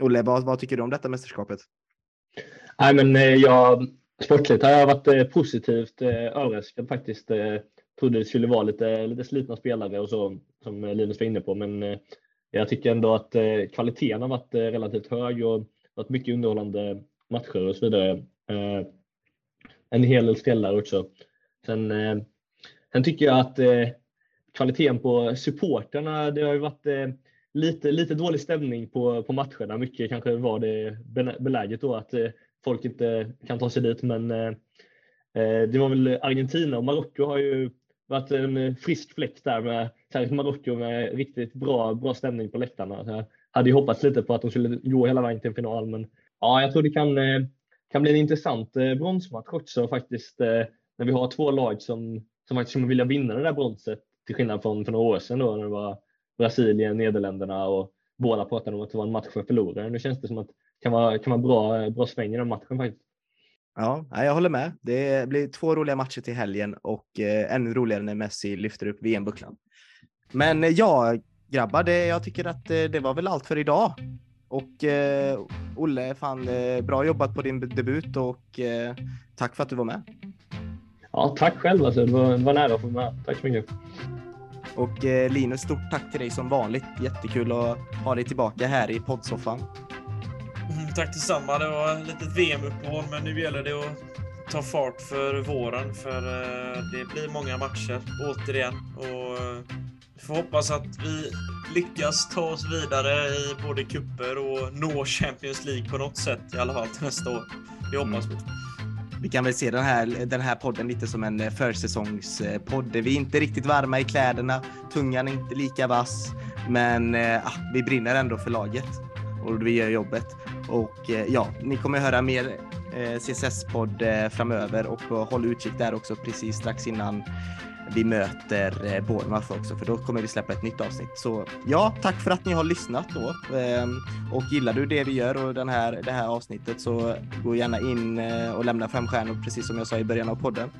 Olle, vad, vad tycker du om detta mästerskapet? Nej, men eh, jag, sportligt har jag varit eh, positivt eh, överraskad faktiskt. Trodde det skulle vara lite, lite slitna spelare och så som Linus var inne på, men jag tycker ändå att kvaliteten har varit relativt hög och varit mycket underhållande matcher och så vidare. En hel del spelare också. Sen, sen tycker jag att kvaliteten på supporterna. Det har ju varit eh, lite, lite dålig stämning på, på matcherna. Mycket kanske var det beläget då att eh, folk inte kan ta sig dit. Men eh, eh, det var väl Argentina och Marocko har ju varit en frisk fläkt där med särskilt Marocko med riktigt bra, bra stämning på läktarna. Så jag hade ju hoppats lite på att de skulle gå hela vägen till en final, men ja, jag tror det kan, eh, kan bli en intressant eh, bronsmatch också faktiskt när vi har två lag som, som faktiskt kommer vilja vinna det där bronset till skillnad från för några år sedan då när det var Brasilien, Nederländerna och båda pratade om att det var en match för förlorare. Nu känns det som att det kan vara, kan vara bra, bra sväng i den matchen faktiskt. Ja, jag håller med. Det blir två roliga matcher till helgen och eh, ännu roligare när Messi lyfter upp VM-bucklan. Men eh, ja, grabbar, det, jag tycker att eh, det var väl allt för idag. Och eh, Olle, fan, eh, bra jobbat på din debut och eh, tack för att du var med. Ja, tack själv alltså. Det var, det var nära att få med. Tack så mycket. Och eh, Linus, stort tack till dig som vanligt. Jättekul att ha dig tillbaka här i poddsoffan. Mm, tack detsamma. Det var ett litet VM-uppehåll, men nu gäller det att ta fart för våren, för eh, det blir många matcher återigen. Och eh, vi får hoppas att vi lyckas ta oss vidare i både kupper och nå Champions League på något sätt i alla fall till nästa år. Det hoppas vi. Vi kan väl se den här, den här podden lite som en eh, försäsongspodd. Vi är inte riktigt varma i kläderna, tungan är inte lika vass, men eh, ah, vi brinner ändå för laget och vi gör jobbet. Och eh, ja, ni kommer höra mer eh, CSS-podd eh, framöver och håll utkik där också precis strax innan vi möter eh, Bournemouth också, för då kommer vi släppa ett nytt avsnitt. Så ja, tack för att ni har lyssnat då. Ehm, och gillar du det vi gör och den här, det här avsnittet så gå gärna in eh, och lämna fem stjärnor, precis som jag sa i början av podden.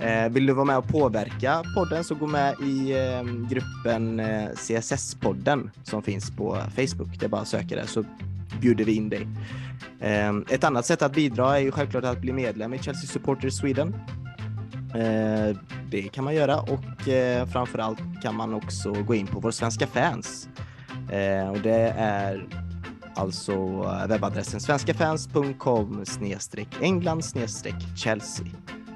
Ehm, vill du vara med och påverka podden så gå med i ehm, gruppen eh, CSS-podden som finns på Facebook. Det är bara att söka där så bjuder vi in dig. Ett annat sätt att bidra är ju självklart att bli medlem i Chelsea Supporters Sweden. Eh, det kan man göra och eh, framförallt kan man också gå in på vår svenska fans. Eh, och det är alltså webbadressen svenskafans.com England Chelsea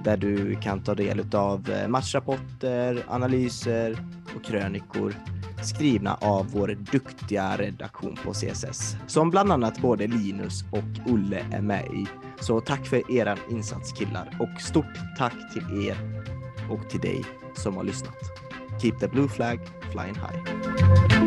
där du kan ta del av eh, matchrapporter, analyser och krönikor skrivna av vår duktiga redaktion på CSS som bland annat både Linus och Olle är med i. Så tack för er insats killar och stort tack till er och till dig som har lyssnat. Keep the blue flag flying high.